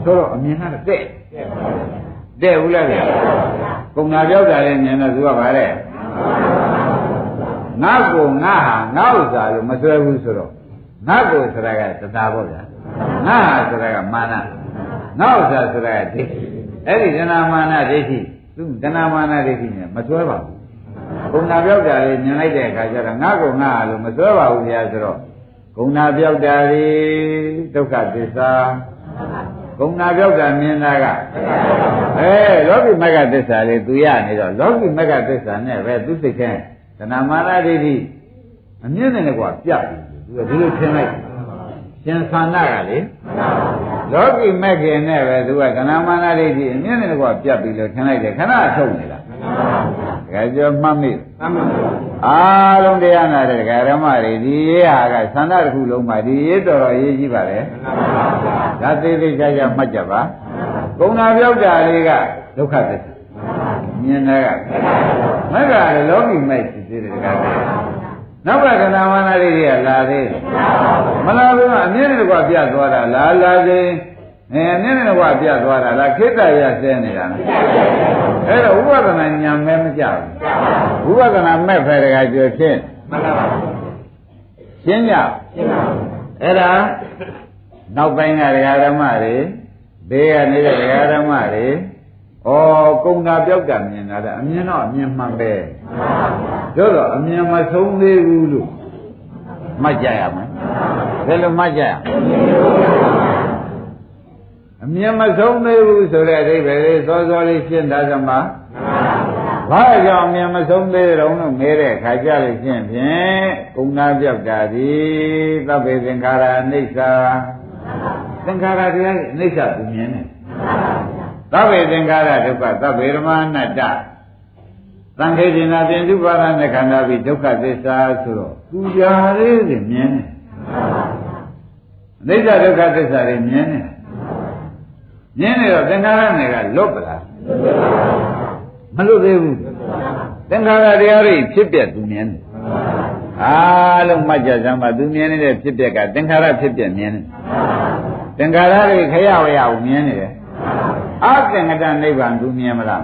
ဆိုတော့အမြင်ကတော့ တဲ့တဲ့ဘူးလားဗျာကုံနာပြောက်တာလေးမြင်တော့သူကပါလေငါ့ကိုငါဟာငါ့ဥစ္စာလို့မစွဲဘူးဆိုတော့ငါ့ကိုဆိုတာကသတာပေါ့ဗျာငါဟာဆိုတာကမာနငါ့ဥစ္စာဆိုတာကဒိဋ္ဌိအဲ့ဒီတဏမာနဒိဋ္ဌိသူတဏမာနဒိဋ္ဌိနဲ့မစွဲပါဘူးဂုဏပြောက်တာလေးမြင်လိုက်တဲ့အခါကျတော့ငါကုငါလို့မစွဲပါဘူးဗျာဆိုတော့ဂုဏပြောက်တာလေးဒုက္ခသစ္စာ ဂုဏပြောက်တာမြင်တာကအဲလောကီမဂ္ဂသစ္စာလေးသူရနေတော့လောကီမဂ္ဂသစ္စာနဲ့ပဲသူစိတ်ထဲတဏမာနဒိဋ္ဌိအမြင်နဲ့ကွာပြပြီသူကဒီလိုထင်လိုက်ရှင်သန္တာကလေလောကီမက်ခင်နဲ့ပဲသူကကဏမာနဒိဋ္ဌိအမြင်နဲ့ကွာပြတ်ပြီလို့ထင်လိုက်တယ်ခဏထုတ်နေတာကဲကြောမှတ်မိအားလုံးတရားနာတဲ့ဒကာရမတွေဒီရေးဟာကသန္တာတစ်ခုလုံးမှာဒီရေးတော်တော်ရေးကြည့်ပါလေဒါသေးသေးချာချာမှတ်ကြပါကုံနာပြောက်တာလေးကဒုက္ခသစ္စာမြင်တဲ့ကမက်ကလည်းလောကီမိုက်ရှိသေးတယ်ဒကာတွေနောက်ကကဏမာနလေးတွေကလာသေးတယ်မလာဘူးအမြဲတည်းကပြတ်သွားတာလာလာသေး အဲအမြဲတည်းကပြတ်သွားတာလားခိတ္တရဆဲနေတာလားအဲ့တော့ဥပဒနာညာမဲမကြဘူးဥပဒနာမဲ့ဖယ်တကကြွဖြစ်မှန်ပါပါရှင်းကြရှင်းပါပါအဲ့ဒါနောက်ပိုင်းကဒကာဓမ္မတွေဘေးကနေတဲ့ဒကာဓမ္မတွေဩကုံတာပြောက်တာမြင်တာတဲ့အမြင်တော့အမြင်မှန်ပဲတို့တော့အမြင်မဆုံးသေးဘူးလို့မှတ်ကြရမယ်ဘယ်လိုမှတ်ကြရ အမြင်မဆုံးသေးဘူးဆိုတဲ့အဓိပ္ပာယ်လေးစောစောလေးရှင်းတာကမှဘာကြောင့်အမြင်မဆုံးသေးတုံးလို့မဲတဲ့ခါကြလို့ရှင်းဖြင့်ကုံနာပြောက်တာဒီသဗ္ဗေသင်္ခါရအနိစ္စသင်္ခါရတရားအနိစ္စသူမြင်တယ်သဗ္ဗေသင်္ခါရဒုက္ခသဗ္ဗေဓမ္မအနတ္တသံခေတိနာပြင်ဒုပါဒနဲ့ခန္ဓာပြီးဒုက္ခသစ္စာဆိုတော့သူရာလေးတွေမြင်တယ်အနိစ္စဒုက္ခသစ္စာတွေမြင်တယ် မြင်နေတော့သင်္ခါရနယ်ကလွတ်ပလားမလွတ်သေးဘူးသင်္ခါရတရားတွေဖြစ်ပြသူမြင်တယ်အားလုံးမှတ်ကြစမ်းပါသူမြင်နေတဲ့ဖြစ်ပြကသင်္ခါရဖြစ်ပြမြင်တယ်သင်္ခါရတွေခရဝရကိုမြင်နေတယ်အသင်္ကတနိဗ္ဗာန်သူမြင်မလား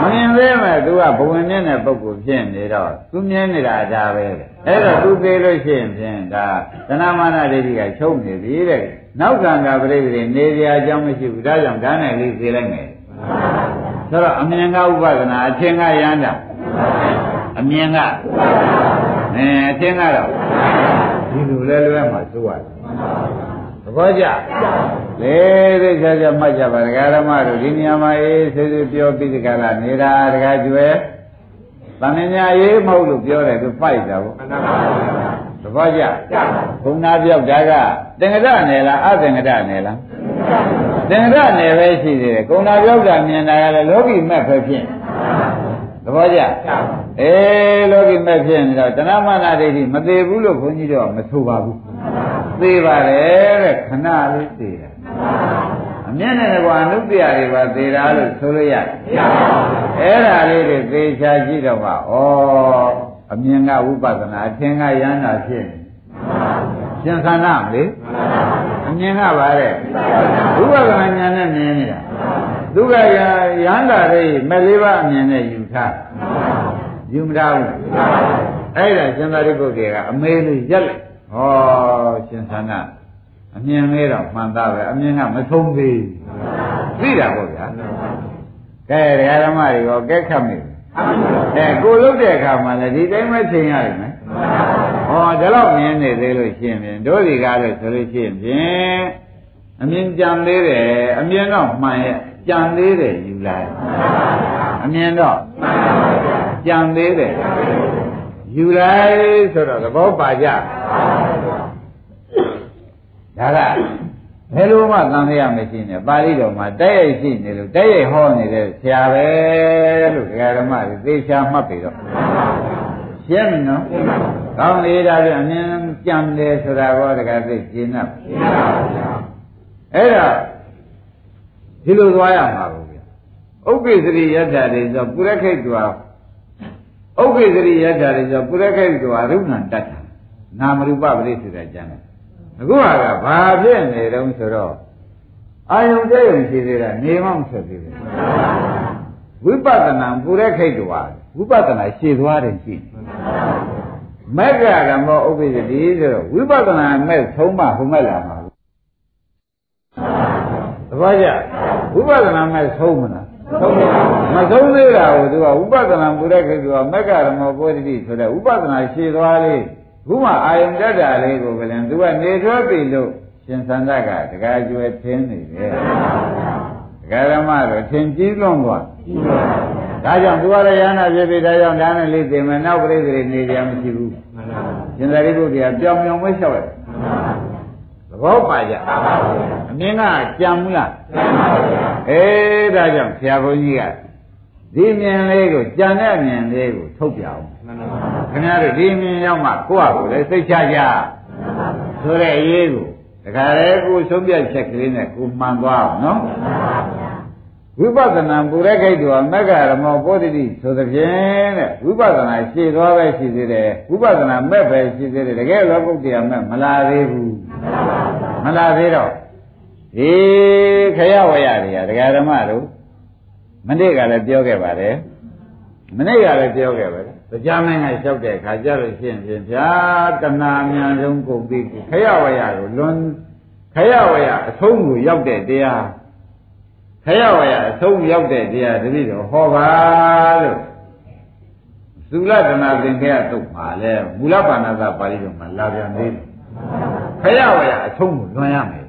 မမြင်သေးမဲ့သူကဘဝင်မြင့်တဲ့ပုဂ္ဂိုလ်ဖြစ်နေတော့သူမြင်နေတာဒါပဲအဲ့တော့သူသေးလို့ရှိရင်ဖြင့်ဒါသဏမာနဒိဋ္ဌိကချုပ်နေပြီတဲ့ နောက်ကံကပြိပရိနေကြအကြောင်းမရှိဘူးဒါကြောင့်ဒါနဲ့လေးသေးလိုက်မယ်ဆိုတော့အမြင်ကဥပဒနာအချင်းကရမ်းတာအမြင်ကအဲအချင်းကတော့ဒီလိုလဲလွဲမှာစိုးရတယ်သဘောကျလေသိကြကြမှတ်ကြပါဒကာရမတို့ဒီနေရာမှာအေးဆေးဆေးပြောပြီးဒီကလာနေတာဒကာကျွဲတန်မြာရေးမဟုတ်လို့ပြောတယ်သူပိုက်တာပေါ့ သဘောကျဘုံနာပြောက်တာကသင်္ကတနယ်လားအသင်္ကတနယ်လားသင်္ကတနယ်ပဲရှိသေးတယ်ကုံနာပြောက်တာမြင်တာကလည်းလောကီမက်ပဲဖြစ်သဘောကျအေးလောကီမက်ဖြစ်နေတော့တဏမာနဒိဋ္ဌိမသေးဘူးလို့ခွန်ကြီးတော့မဆိုပါဘူးသေးပါတယ်တဲ့ခဏလေးသေးတယ်အမျက်နဲ့ကွာအနုတ္တရာတွေပါသေးတာလို့ဆိုလို့ရတယ်အဲ့ဒါလေးတွေသေချာကြည့်တော့ပါဩ အမြင်ကဝိပဿနာအထင်ကယန္တာဖြစ်နေရှင်သနာမလေအမြင်ကပါတဲ့ဝိပဿနာဉာဏ်နဲ့မြင်နေတာသူကယန္တာတွေမဲ့လေးပါအမြင်နဲ့ယူထားယူမထားဘူးအဲ့ဒါရှင်သာရိပုတ္တရာကအမေလေးရက်လိုက်ဟောရှင်သန္တာအမြင်လေးတော့မှန်သားပဲအမြင်ကမဆုံးသေးသိတာပေါ့ဗျာကဲဒကာဓမ္မတွေရောကဲခတ်မိ အဲကိုလုတ်တဲ့အခါမှာလည်းဒီတိုင်းပဲချိန်ရတယ်မယ်ဟောဒါတော့မြင်နေသေးလို့ရှင်းပြင်တို့ဒီကားလို့ဆိုလို့ရှင်းပြင်အမြင်ကြံသေးတယ်အမြင်တော့မှန်ရဲ့ကြံသေးတယ်ယူလိုက်အမြင်တော့ကြံသေးတယ်ယူလိုက်ဆိုတော့သဘောပါကြဒါက ဘယ်လိုမှသံဃာမရှိနဲ့ပါဠိတော်မှာတိုက်ရိုက်ရှိနေလို့တိုက်ရိုက်ဟောနေတဲ့ဆရာပဲလို့ဒကာဓမ္မတွေသေချာမှတ်ပြီတော့ရှင်းပြီနော်ကောင်းလေဒါပြန်အမြင်ကြံတယ်ဆိုတာကောဒကာသိရှင်း납အဲ့ဒါဒီလိုသွားရမှာကိုဗျဥပ္ပိစရိယတ္တာတွေဆိုပုရခိတ်တော်ဥပ္ပိစရိယတ္တာတွေဆိုပုရခိတ်တော်ရုဏ္ဏတတ်တာနာမရူပပရိစ္ဆေဒကျမ်းတယ် အခုဟာကဘာဖြစ်နေတုံးဆိုတော့အာယုန်တဲ့ယုံရှိသေးတာနေမှမဆက်သေးဘူးဝိပဿနာပုရခိတ်တော်ဝိပဿနာရှည်သွားတယ်ရှိမက္ကရမောဥပ္ပိစတိဆိုတော့ဝိပဿနာမဲ့ဆုံးမဟုတ်မဲ့လာမှာသဘောကျဝိပဿနာမဲ့ဆုံးမလားဆုံးမဆုံးသေးတာကိုသူကဝိပဿနာပုရခိတ်ကမက္ကရမောပုရိတိဆိုတဲ့ဝိပဿနာရှည်သွားလေး ခုမှအာယုံတတ်တာလေးကိုကလည်းသူကနေထွေးပြီလို့ရှင်သန္တကတကားကျွယ်ထင်းနေတယ်တကားဓမ္မတော့ထင်ကြီးလွန်သွားဒါကြောင့်သူကလည်းရဟနာဖြစ်ပြီဒါကြောင့်ဒါနဲ့လေးသိမယ်နောက်ပြိဿတွေနေကြမရှိဘူးရှင်သာရိပုတ္တရာပြောင်ပြောင်ပဲလျှောက်တယ်သဘောပါကြအမြင်ကကြံဘူးလားအေးဒါကြောင့်ဆရာဘုန်းကြီးကဒီမြင်လေးကိုကြံတဲ့မြင်လေးကိုထုတ်ပြအောင် ခင်ဗျားတို့ဒီမြင်ရောက်မှကိုယ့်ဟာကိုယ်လည်းသိချကြဆိုတဲ့အရေးကိုတခါလေကိုဆုံးပြချက်ကလေးနဲ့ကိုမှန်သွားအောင်နော်ဝိပဿနာပုရခိတ်တော်မက္ကရမောပောတိဆိုသဖြင့်တဲ့ဝိပဿနာရှည်သွားပဲရှိသေးတယ်ဝိပဿနာမဲ့ပဲရှိသေးတယ်တကယ်လောကုတ္တရာမဲ့မလာသေးဘူးမလာသေးတော့ဒီခရဝရတွေကဒကာဓမ္မတို့မနေ့ကလည်းပြောခဲ့ပါတယ်မနေ့ကလည်းပြောခဲ့ပါတယ် တရားမင်းကလျှောက်တဲ့အခါကျလို့ရှိရင်ဖြင့်ဗျာတဏှာမြန်ဆုံးကုန်ပြီခရဝရကိုလွန်ခရဝရအဆုံးကိုရောက်တဲ့တရားခရဝရအဆုံးရောက်တဲ့တရားတတိတော်ဟောပါလို့သုလတနာသင်္ခေယတုတ်ပါလေမူလပါဏာသပါဠိတော်မှာလာပြန်သေးတယ်ခရဝရအဆုံးကိုလွန်ရမယ်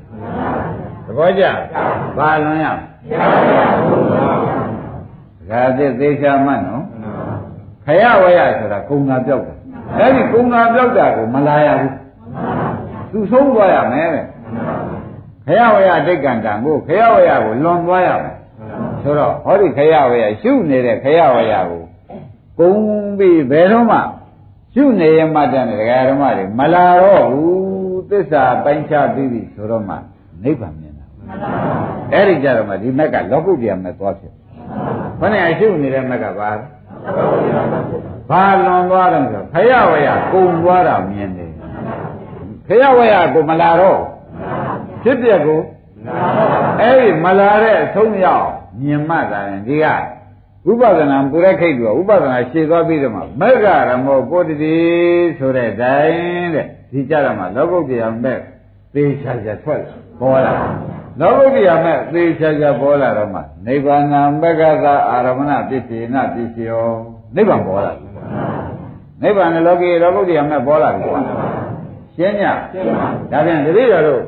သဘောကျဘာလွန်ရမလဲဒါသစ်သေးချာမှတ်နော် ခရဝရဆိုတာကုံနာပြောက်တာအဲ့ဒီကုံနာပြောက်တာကိုမလာရဘူးသူဆုံးသွားရမယ်တဲ့ခရဝရဒိဋ္ဌံတံကိုခရဝရကိုလွန်သွားရမယ်ဆိုတော့ဟောဒီခရဝရရှုနေတဲ့ခရဝရကိုကုံပြီးဘယ်တော့မှရှုနေရမှတတ်တဲ့ဒကာဓမ္မတွေမလာတော့ဘူးသစ္စာပိုင်းခြားပြီးပြီဆိုတော့မှနိဗ္ဗာန်မြင်တာအဲ့ဒီကြတော့မှဒီမက်ကလောကုတ္တရာမဲ့သွားဖြစ်ခொနဲ့အရှုနေတဲ့မက်ကပါ ဘာလွန်သွားတယ်ဆိုခရဝရကုံသွားတာမြင်တယ်ခရဝရကိုမလာတော့ဖြစ်ပြက်ကိုအဲ့ဒီမလာတဲ့အဆုံးရောက်မြင်မှသာရင်ဒီကဥပဒနာပုရခိတ်ကဥပဒနာရှည်သွားပြီးတော့မှမက္ကရမောကိုတတိဆိုတဲ့တိုင်တဲ့ဒီကြရမှာလောကုတ္တရာမဲ့သေချာချာထွက်ပေါ်လာ လောကုတ္တရာမဲ့သေချာချာပေါ်လာတော့မှနိဗ္ဗာန်မက္ကသာအာရမဏပစ္စေနပစ္စယောနိဗ္ဗာန်ပေါ်လာနိဗ္ဗာန်လောကီလောကုတ္တရာမဲ့ပေါ်လာပြီကွာရှင်းညဒါပြန်တတိတော်တို့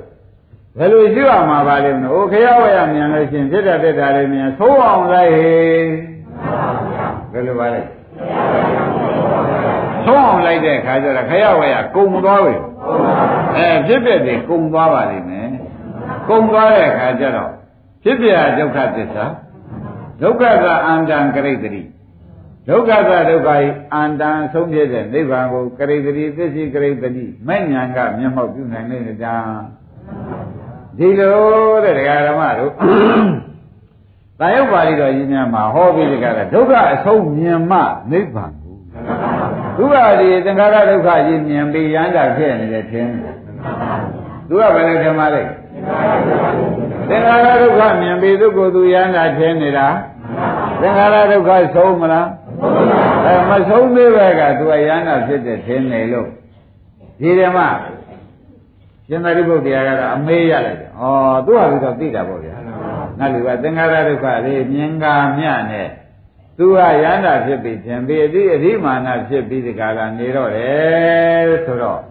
ဘယ်လိုရှိရမှာပါလိမ့်မလို့ခရဝရမြန်လို့ရှင်ဖြစ်တဲ့တက်တာလေးမြန်သိုးအောင်လိုက်ဟေဘယ်လိုပါလဲသိုးအောင်လိုက်တဲ့ခါကျတော့ခရဝရကုံသွားပြီအဲဖြစ်ဖြစ်တွေကုံသွားပါလိမ့်မယ် ကုံသွားတဲ့ခါကျတော့ဖြစ်ပြဒုက္ခသစ္စာဒုက္ခကအန္တံကရိတ္တိဒုက္ခကဒုက္ခဤအန္တံဆုံးဖြစ်တဲ့နိဗ္ဗာန်ကိုကရိတ္တိသစ္စိကရိတ္တိမဲ့ညာကမျက်မှောက်ပြုနိုင်နေတာဒီလိုတဲ့ဒကာဓမ္မတို့တာယုတ်ပါဠိတော်ကြီးများမှာဟောပြီးတကားဒုက္ခအဆုံးမြင်မှနိဗ္ဗာန်ကိုဒုက္ခဒီသင်္ခါရဒုက္ခကြီးမြင်ပြီးရမ်းတာဖြစ်နေတယ်ထင်သူကဘယ်နဲ့ထင်ပါလဲ သင်္ခါရဒုက္ခမြင်ပြီးသူကိုယ်သူရမ်းတာထင်နေတာသင်္ခါရဒုက္ခဆုံးမလားအဲမဆုံးသေးပဲကသူကရဟန္တာဖြစ်တဲ့ထင်းနေလို့ဒီဓမ္မရှင်သာရိပုတ္တရာကတော့အမေးရလိုက်တယ်။ဩသူ့ဟာပြီးတော့သိတာပေါ့ဗျာ။နောက်လူကသင်္ခါရဒုက္ခလေးမြင်ကာမြနဲ့သူကရဟန္တာဖြစ်ပြီးသင်ပြီးအတိအဓိမာနဖြစ်ပြီးဒီကလာနေတော့တယ်ဆိုတော့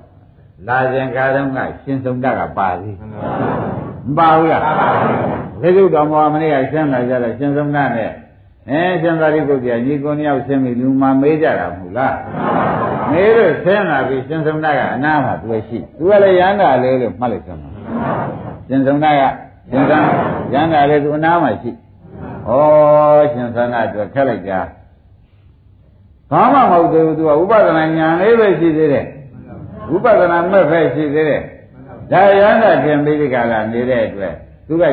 လာခြင်းကားတုန်းကရှင်ဆုံးတတ်ကပါသေးမပါဘူးလားဘယ်လိုတော်မောမနေ့ကရှင်းလာကြတယ်ရှင်ဆုံးတတ်နဲ့အဲရှင်သာရိပုတ္တရာညီကိုနှစ်ယောက်ဆင်းပြီးလူမမေးကြတာမဟုတ်လားမေးလို့ဆင်းလာပြီးရှင်ဆုံးတတ်ကအနာမှာသူရှိသူကလည်းရဟန္တာလေးလို့မှတ်လိုက်သမှာရှင်ဆုံးတတ်ကရှင်ဆုံးရဟန္တာလေးသူအနာမှာရှိဩရှင်သန္တာအတွက်ခက်လိုက်ကြဘာမှမဟုတ်သေးဘူးသူကဥပဒနာဉာဏ်လေးပဲရှိသေးတယ် ဥပဒနာမဲ့ပဲရှိသေးတယ်ဒါရဟန္တာသင်ပိဋကလာနေတဲ့အတွက်သူက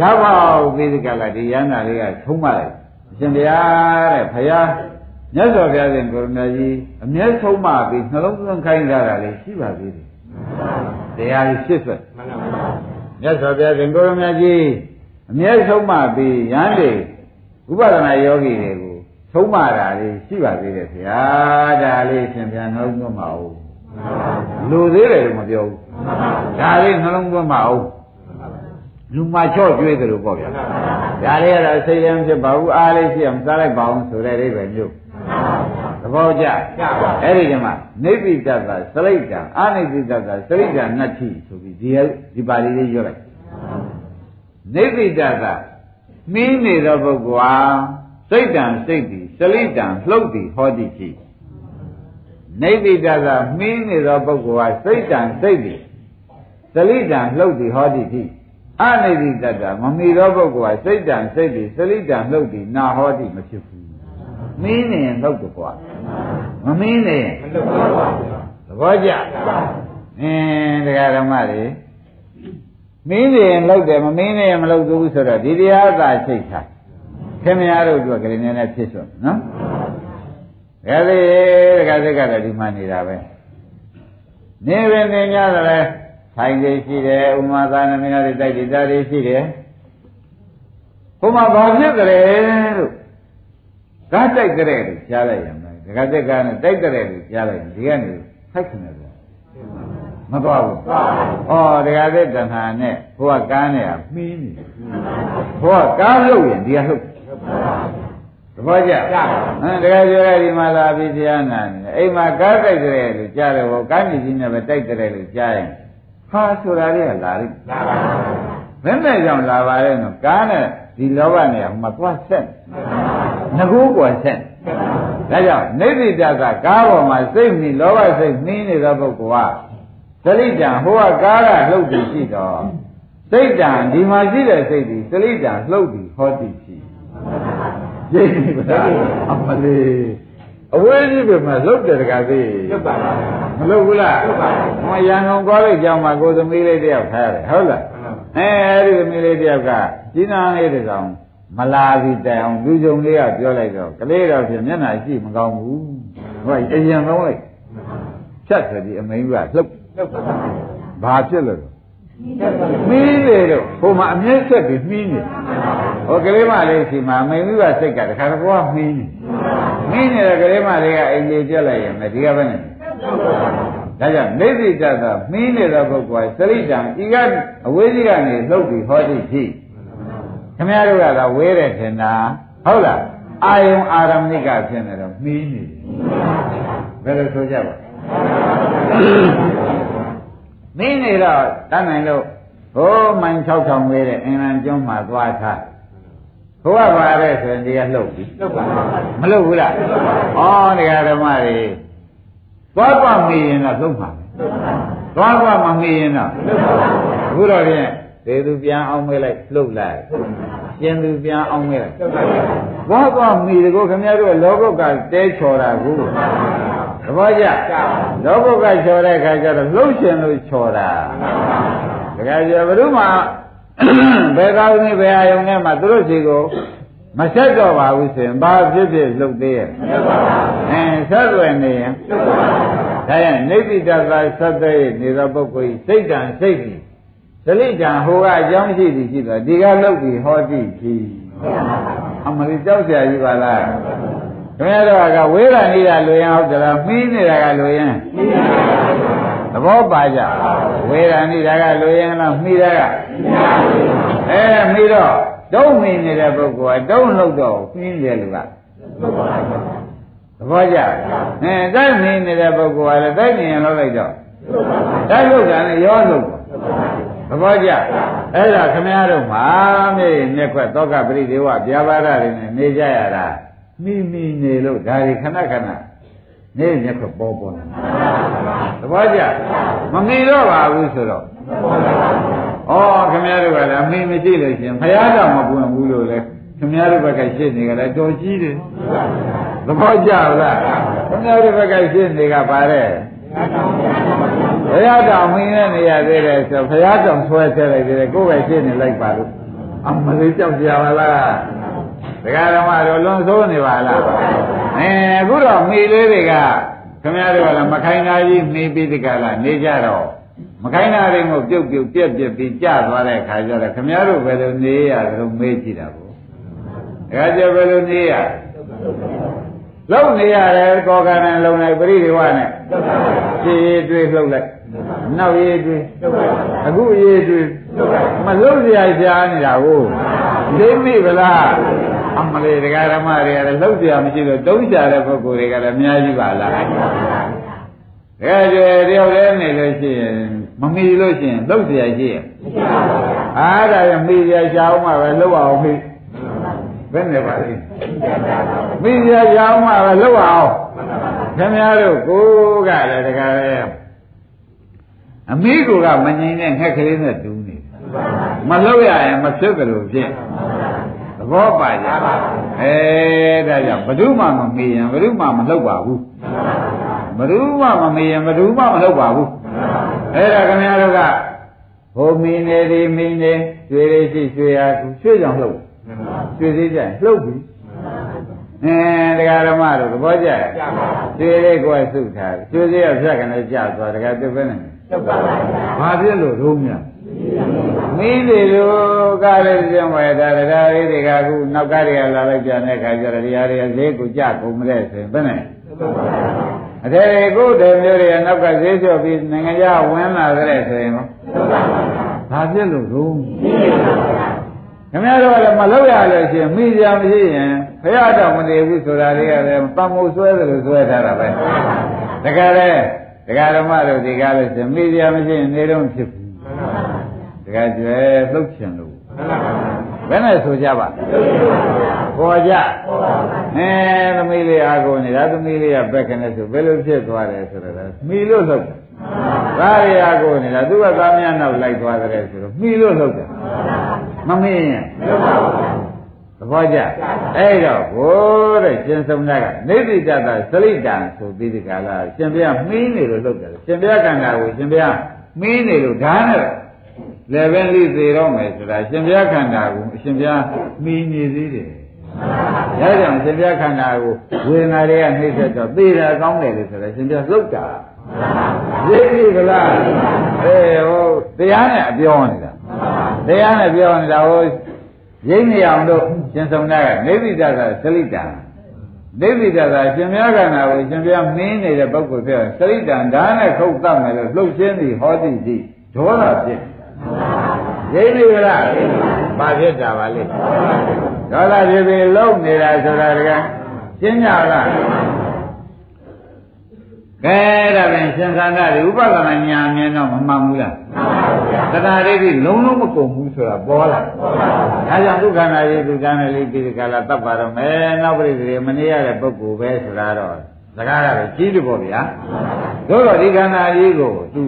ရပါဦးပိဋကလာဒီရဟန္တာလေးကထုံးမလိုက်အရှင်ဘုရားတဲ့ဘုရားမြတ်စွာဘုရားရှင်ကိုရမကြီးအမျက်ဆုံးမပြီးနှလုံးသွင်းခိုင်းကြတာလေးရှိပါသေးတယ်တရားကြီးဖြစ်ဆွဲမှန်ပါပါမြတ်စွာဘုရားရှင်ကိုရမကြီးအမျက်ဆုံးမပြီးရဟန်းတွေဥပဒနာယောဂီတွေကိုဆုံးမတာလေးရှိပါသေးတယ်ဗျာဒါလေးရှင်ပြန်နှလုံးသွင်းပါဦး လူသေးတယ်လို့မပြောဘူးဒါလေးနှလုံးသွင်းပါဦးလူမချော့ကျွေးတယ်လို့ပေါ့ဗျာဒါလေးကတော့စိတ်လည်းဖြစ်ပါဘူးအားလေးရှိအောင်စားလိုက်ပါအောင်ဆိုတဲ့အိဗယ်မျိုးသဘောကျအဲ့ဒီကမှနေပိတ္တသာစရိတ်တံအာနိပိတ္တသာစရိတ်တံနတ္ထိဆိုပြီးဒီဒီပါဠိလေးရွတ်လိုက်နေပိတ္တသာမင်းနေသောပုဂ္ဂိုလ်ဟာစိတ်တံစိတ်သည်စရိတ်တံလှုပ်သည်ဟောတိရှိ နေပိတ္တသာမင်းနေသောပုဂ္ဂိုလ်ဟာစိတ်တံစိတ်သည်စရိတ်တံလှုပ်သည်ဟောတိရှိအနိတိတ္တမမီသောပုဂ္ဂိုလ်ဟာစိတ်တံစိတ်သည်စရိတံလှုပ်သည်နာဟောတိမဖြစ်ဘူးမင်းနေရင်လှုပ်တယ်ကွာမမင်းနေရင်မလှုပ်ပါဘူးသဘောကျအင်းတရားဓမ္မတွေမင်းနေရင်လှုပ်တယ်မမင်းနေရင်မလှုပ်ဘူးဆိုတော့ဒီတရားသာစိတ်ထားခင်ဗျားတို့ကကလေးနည်းနည်းဖြစ်စွနော် ဒါလေတခါစိတ်ကတော့ဒီမှနေတာပဲနေပင်နေကြတယ်ထိုင်နေရှိတယ်ဥမာသာနမင်းတွေတိုက်တယ်ဒါတွေရှိတယ်ဘုမဘာဖြစ်ကြလဲလို့ကားတိုက်ကြတဲ့လို့ကြားလိုက်ရမယ်ဒကာတက်ကနဲ့တိုက်ကြတဲ့လို့ကြားလိုက်ရင်ဒီကနေဖိုက်ခနေတယ်မသွားဘူးဩဒကာသက်တဏှာနဲ့ဘုရားကားနဲ့ကမှင်းနေဘုရားကားလို့ရင်ဒီကလှုပ် သဘောကျဟမ်တကယ်ပြောရဒီမှာလာပြီးတရားနာနေအိမ်မှာကားတိုက်ကြတဲ့လို့ကြားတယ်ဟောကားမြည်ကြီးနဲ့ပဲတိုက်ကြတဲ့လို့ကြားရင်ဟာဆိုတာလေးကလာလိမ့်လာပါဘူးဘယ်နဲ့ကြောင့်လာပါလဲနော်ကားနဲ့ဒီလောဘနဲ့ဟိုမှာသွားဆက်ငကူကွယ်ဆက်ဒါကြောင့်နေတိတကကားပေါ်မှာစိတ်မီလောဘစိတ်နှင်းနေတဲ့ပုဂ္ဂိုလ်ကသလိတံဟိုကကားကလှုပ်ပြီးရှိတော့စိတ်တံဒီမှာရှိတဲ့စိတ်ဒီသလိတံလှုပ်ပြီးဟောတိရှိ ရိပ်ပြီဗျာအမလေးအဝေးကြီးပဲမလှုပ်တယ်တကားသေးလှုပ်ပါပါမလှုပ်ဘူးလားလှုပ်ပါဘူးဟောရန်ကုန်ကောလိပ်ကျောင်းမှာကိုသမီးလေးတယောက်ထားရတယ်ဟုတ်လားအဲအဲ့ဒီသမီးလေးတယောက်ကကြီးနာလေးတကောင်မလာပြီးတိုင်အောင်လူကြုံလေးကပြောလိုက်တော့ကလေးတော်ဖြစ်မျက်နှာရှိမကောင်းဘူးဟောအရင်ဆုံးလိုက်ဖြတ်တယ်ဒီအမိန်ကလှုပ်လှုပ်ဘာဖြစ်လို့မီးလေတော့ဟိုမှာအမြဲဆက်ပြီးမီးနေ ဟောကလေးမလေးရှိမှာမိန်မိဘစိတ်ကတခါတော့ကမီးနေမင်းနေတဲ့ကလေးမလေးကအိမ်ကြီးပြက်လိုက်ရင်မဒီကပဲနဲ့ဒါကြောင့်နေသိတတ်တာမင်းနေတဲ့ပုဂ္ဂိုလ်ကစရိတံဤကအဝေးကြီးကနေလှုပ်ပြီးဟောတိရှိခမရတို့ကတော့ဝေးတယ်ထင်တာဟုတ်လားအာယုံအာရမဏိကဖြစ်နေတော့မင်းနေဘယ်လိုဆိုကြပါမင်းနေတော့တတ်နိုင်လို့ဟိုးမိုင်6000ဝေးတဲ့အင်္ဂလန်ကျွန်းမှာသွားထား ဘုရားပါတဲ့ဆိုရင်တရားလှုပ်ပြီလှုပ်ပါမလှုပ်ဘူးလားဩတရားဓမ္မတွေသွားသွားမေးရင်တော့လှုပ်မှာသွားသွားမမေးရင်တော့အခုတော့ဖြင့်ဒေသူပြန်အောင်မေးလိုက်လှုပ်လိုက်ရှင်သူပြန်အောင်မေးလိုက်သွားသွားမေးတကောခင်ဗျားတို့လောကုတ်ကတဲချော်တာကိုသဘောကျလောကုတ်ကချော်တဲ့အခါကျတော့လှုပ်ရှင်လို့ချော်တာတကယ်ကြဘုရုမှာ ဘယ်ကောင်းနေဘယ်အာယုံနဲ့မှသူတို့စီကိုမဆက်တော့ပါဘူးဆိုရင်ဘာဖြစ်ဖြစ်လှုပ်သေးရဲ့အဲဆက်ွယ်နေရင်ဒါရင်နေတိတသာသတ္တေနေသောပုဂ္ဂိုလ်စိတ်တံစိတ်သည်သလိတံဟိုကအကြောင်းရှိသည်ရှိတော့ဒီကလှုပ်ပြီးဟောတိပြီအမလီကြောက်ကြရည်ပါလားခင်ဗျားတို့ကဝေးရနေတာလူရင်ဟုတ်ကြလားမှီးနေတာကလူရင်သ ဘောပါကြဝေးရနေတာကလူရင်လားမှီးတာကအဲမှီးတော့တုံးမိနေတဲ့ပုဂ္ဂိုလ်ကတုံးလို့တော့မှီးတယ်လူကသဘောကျအဲတိုက်မိနေတဲ့ပုဂ္ဂိုလ်ကလည်းတိုက်မြင်လောက်လိုက်တော့တိုက်လို့ကလည်းရောလို့သဘောကျအဲ့ဒါခမည်းတော်မှာမြေမျက်ခွက်သောကပရိဒေဝပြာပါဒတွေနဲ့နေကြရတာမိမိနေလို့ဒါတွေခဏခဏ နေမျက်ခွက်ပေါ်ပေါ်လာသဘောကျမမီတော့ပါဘူးဆိုတော့ဩခမည်းတော်ကလည်းအမိမရှိလို့ရှင်ဘုရားတော်မပွင့်ဘူးလို့လေခင်ဗျားတို့ဘက်ကရှင်းနေကြတယ်တော်ကြီးတယ်သဘောကျလားခင်ဗျားတို့ဘက်ကရှင်းနေကပါတဲ့ဘုရားတော်မင်းနဲ့နေရသေးတယ်ဆိုဘုရားတော်ဆွဲဆဲလိုက်သေးတယ်ကိုယ်ပဲရှင်းနေလိုက်ပါလို့အမလေးကြောက်ကြပါလားတရားဓမ္မတို့လွန်ဆိုးနေပါလား အဲအခုတော့မိလေးတွေကခင်ဗျားတို့ကလည်းမခိုင်သားကြီးနေပြီးဒီကလာနေကြတော့မခိုင်းတာတွေကိုပြုတ်ပြုတ်ပြက်ပြက်ပြီးကြသွားတဲ့ခါကျတော့ခမည်းတော်ဘယ်လိုနေရလို့မေးကြည့်တာပေါ့ဒါကြဘယ်လိုနေရလုံနေရတယ်ကောကံနဲ့လုံလိုက်ပရိဒီဝနဲ့ခြေရည်တွေးလှုပ်လိုက်နောက်ရည်တွေးအခုရည်တွေးမလှုပ်ရရှားနေတာကိုသိမိဗလား အမလေးဒကာရမတွေကလည်းလောက်ပြမရှိတော့တုံးချတဲ့ပုဂ္ဂိုလ်တွေကလည်းအများကြီးပါလားတကယ်ကျေတယောက်တည်းနေလို့ရှိရင်မမီလို့ရှိရင်လောက်ပြရှိရင်အားဒါရမီရရှာအောင်မှပဲလောက်အောင်မိဘယ်နဲ့ပါလိမ့်မီရရှာအောင်မှပဲလောက်အောင်ခင်ဗျားတို့ကိုကလည်းတကယ်အမိကကမငြိမ်တဲ့ငှက်ကလေးနဲ့တူးနေမလောက်ရရင်မဖြစ်ကြလို့ဖြစ် ဘောပါကြအဲဒါကြောင့်ဘယ်သူမှမမေးရင်ဘယ်သူမှမလှုပ်ပါဘူးဘယ်သူမှမမေးရင်ဘယ်သူမှမလှုပ်ပါဘူးအဲ့ဒါခင်ဗျားတို့ကဟိုမင်းနေဒီမင်းနေရွှေလေးရှိရွှေရကူရွှေကြောင်လှုပ်ရွှေသေးကြရင်လှုပ်ပြီအဲတရားဓမ္မတို့သဘောကျရဲ့ရွှေလေးကိုစုထားရွှေသေးရဖြတ်ကနေကြာသွားတရားပြပဲနေဘာဖြစ်လို့ရုံးများ မင်းတွေတို့ကားလေးပြန်ဝယ်တာတရားလေးတွေကအခုနောက်ကားတွေကလာလိုက်ကြတဲ့ခါကျတော့တရားတွေဈေးကိုကြကုန်မလဲဆိုရင်ဘယ်နဲ့အထေကိုတည်းမျိုးတွေနောက်ကဈေးလျှော့ပြီးနိုင်ငံခြားဝင်လာကြတဲ့ဆိုရင်ရောဘာဖြစ်လို့တော့ခင်ဗျားတို့ကလည်းမလုပ်ရလို့ရှိရင်မိကြမရှိရင်ဘုရားတော်မတည်ဘူးဆိုတာလေးကလည်းတမိုးဆွဲတယ်လို့ဆွဲထားတာပဲတကယ်လေဒကာဓမ္မတို့ဒီကားလို့ရှိရင်မိကြမရှိရင်နေတော့ဖြစ် ဘူးဒကာကျွဲလှုပ်ချင်လို့ဘယ်နဲ့ဆိုကြပါပေါ်ကြအဲသမီးလေးအားကိုနေတာသမီးလေးကဘက်ကနေဆိုဘယ်လိုဖြစ်သွားတယ်ဆိုတော့မိလို့လှုပ်တယ်ဘာရီအားကိုနေတာသူကသားများနောက်လိုက်သွားတယ်ဆိုတော့မိလို့လှုပ်တယ်မမင်းရင်သဘောကျအဲ့တော့ဘိုးတဲ့ရှင်ဆုံးသားကနေတိတတသလိတံဆိုပြီးဒီကလာရှင်ဘုရားမင်းနေလို့လှုပ်တယ်ရှင်ဘုရားကံတာကိုရှင်ဘုရားမင်းနေလို့ဓာတ်နဲ့ လည်းပဲလိသေးတော့မယ်ဆိုတာရှင်ဘုရားခန္ဓာကိုအရှင်ဘုရားမိနေသေးတယ်။ဒါကြောင့်ရှင်ဘုရားခန္ဓာကိုဝေဒနာတွေကနှိမ့်ဆက်တော့သိတာကောင်းတယ်လို့ဆိုတော့ရှင်ဘုရားလှုပ်တာ။သိပြီကလား။အေးဟိုတရားနဲ့အပြောနေတာ။တရားနဲ့ပြောနေတာဟိုရိမ့်နေအောင်တို့ရှင်ဆုံးတာကနေဗိဒကသလိတံနေဗိဒကရှင်ဘုရားခန္ဓာကိုရှင်ဘုရားမင်းနေတဲ့ပုဂ္ဂိုလ်ပြောသလိတံဒါနဲ့ခုတ်တတ်မယ်လို့လှုပ်ရှင်းသည်ဟောသည်သည်ဒေါသဖြစ် ရိပ်ပြီလားဘာဖြစ်တာပါလိဒေါသဖြစ်ပြီးလုံနေတာဆိုတာတကယ်ရှင်းကြလားကဲဒါပြန်ရှင်သန္တာဒီဥပဒနာညာမြင်တော့မမှန်ဘူးလားသတ္တရိပ်ပြီးလုံးလုံးမကုန်ဘူးဆိုတာပေါ်လာဒါကြောင့်ဒုက္ခနာရေးဒုက္ခနာလေးဒီကလာတပ်ပါတော့မယ်နောက်ပြိတ္တိမနေရတဲ့ပုဂ္ဂိုလ်ပဲဆိုတာတော့စကားကတော့ကြီးတယ်ပေါ့ဗျာတို့တော့ဒီခန္ဓာကြီးကိုသူ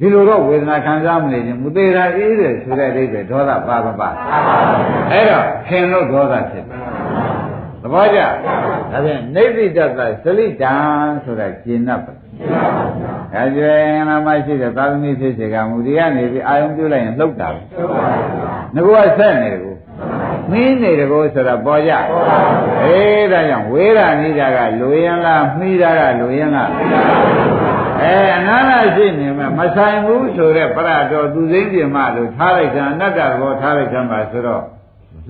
ဒီလိုတော့ဝေဒနာခံစားမနေခြင်းမသေးတာအေးတယ်ဆိုတဲ့အဓိပ္ပာယ်ဒေါသပါမပါအဲ့တော့ခင်လို့ဒေါသဖြစ်တယ်သဘောကျဒါဖြင့်နေတိတ္တသလိတံဆိုတာကျင်납ပါဒါကြွယ်ငါမရှိတဲ့သာသမီဖြစ်စေကမူဒီကနေပြီးအာယုံပြုလိုက်ရင်လှုပ်တာပဲငါကဆက်နေတယ်မင်းနေတကောဆိုတာပေါ်ကြအေးဒါကြောင့်ဝေဒနိဒာကလူရင်လားမှီတာကလူရင်လား အဲအနာနာရှိနေမှာမဆိုင်ဘူးဆိုတဲ့ပရတော်သူစိမ့်ပြင်မလို့ထားလိုက်တာအနတ္တဘောထားလိုက်တာပါဆိုတော့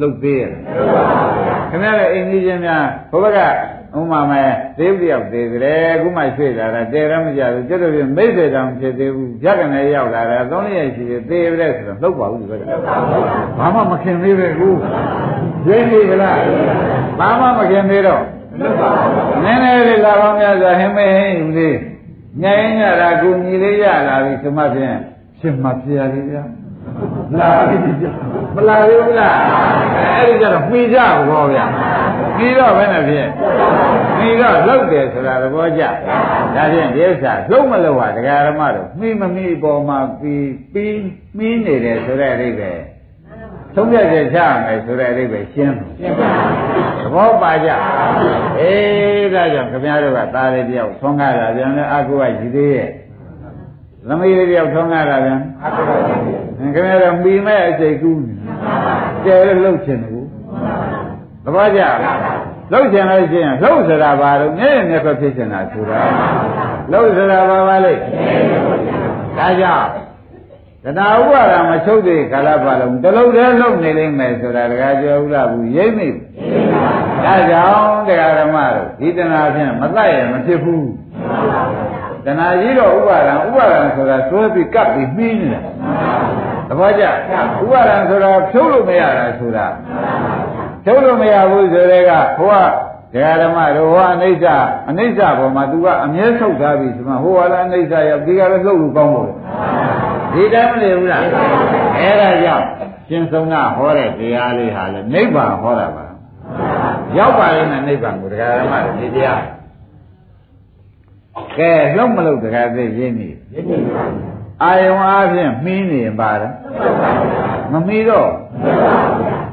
လှုပ်သေးရဲ့ခင်ဗျားလည်းအိမ်ကြီးချင်းများဘုဘကဥမာမဲ့သေးတယောက်သေးတယ်အခုမှရွှေ့လာတာတဲရမကြဘူးကျွတ်တို့ပြမိတ်ဆွေတောင်ဖြစ်သေးဘူးကြက်ကနေရောက်လာတာသုံးရက်ရှိသေးသေးပြတဲ့ဆိုတော့လှုပ်ပါဘူးဒီဘက်ကဘာမှမခင်သေးပဲကူရင်းနေဗလားဘာမှမခင်သေးတော့နည်းနည်းလေးလာပေါင်းများစွာဟင်းမဟင်းယူလေး ညရင်ညတာကူညီလေးရလာပြီဆိုမှဖြင့်ဖြစ်မှဖြစ်ရလေဗျာလာပြီမလာဘူးလားအဲ့ဒီကြတော့မှီကြဘောဗျာပြီးတော့ဘယ်နဲ့ဖြစ်ပြီးတော့လှုပ်တယ်ဆိုတာသဘောကျဒါဖြင့်ဒီဥစ္စာလှုပ်မလှုပ်ဟာတရားဓမ္မတို့မှီမမှီပေါ်မှာပြီးပြီးမှီးနေတယ်ဆိုတဲ့အဓိပ္ပာယ်သုံးပြချက်ချရမယ်ဆိုတဲ့အဓိပ္ပာယ်ရှင်းရှင်းပါသ ဘောပါကြအေးဒါကြောင့်ခင်ဗျားတို့ကသားလေးတယောက်ဆုံးကားတာပြန်လဲအကုဝရည်သေးရဲ့သမီးလေးတယောက်ဆုံးကားတာပြန်အကုဝရည်သေးခင်ဗျားတို့မိမဲ့အစိတ်ကူးနေတယ်လှုပ်ချင်တယ်သဘောကျလှုပ်ချင်လို့ရှိရင်လှုပ်စရာဘာလို့ငဲ့ငဲ့ပဲဖြစ်ချင်တာဆိုတာလှုပ်စရာဘာပါလိမ့်ဒါကြောင့်တရားဥပါဒမချုပ်သေးကာလပါလုံးတလုံးတည်းလှုပ်နေလိမ့်မယ်ဆိုတာတခါပြောဥလားဘူးရိမ့်မိဘူး ဒါကြောင့်တရားဓမ္မတို့ဒီတဏှာဖြင့်မတတ်ရမဖြစ်ဘူးတဏှာကြီးတော့ဥပါဒံဥပါဒံဆိုတာသွဲပြီးကပ်ပြီးပြီးနေတာသဘောကျဥပါဒံဆိုတာဖြုတ်လို့မရတာဆိုတာထုတ်လို့မရဘူးဆိုတဲ့ကဟိုကဒကာဓမ္မတို့ဟောအနိစ္စအနိစ္စပေါ်မှာ तू ကအမြဲထုတ်ထားပြီဆိုမှဟိုကလည်းအနိစ္စရောက်ဒီကလည်းလှုပ်လို့ကောင်းလို့ဒီတိုင်းမနေဘူးလားအဲ့ဒါကြောင့်ရှင်ဆုံးကဟောတဲ့တရားလေးဟာလေနိဗ္ဗာန်ဟောတာပါ ရောက်ပါလိမ့်မယ်နိဗ္ဗာန်ကိုဒကာဓမ္မတို့ဒီတရားကဲလှုပ်မလှုပ်ဒကာသိရင်းနေအာယုံအားဖြင့်မှီးနေပါတယ်မမှီတော့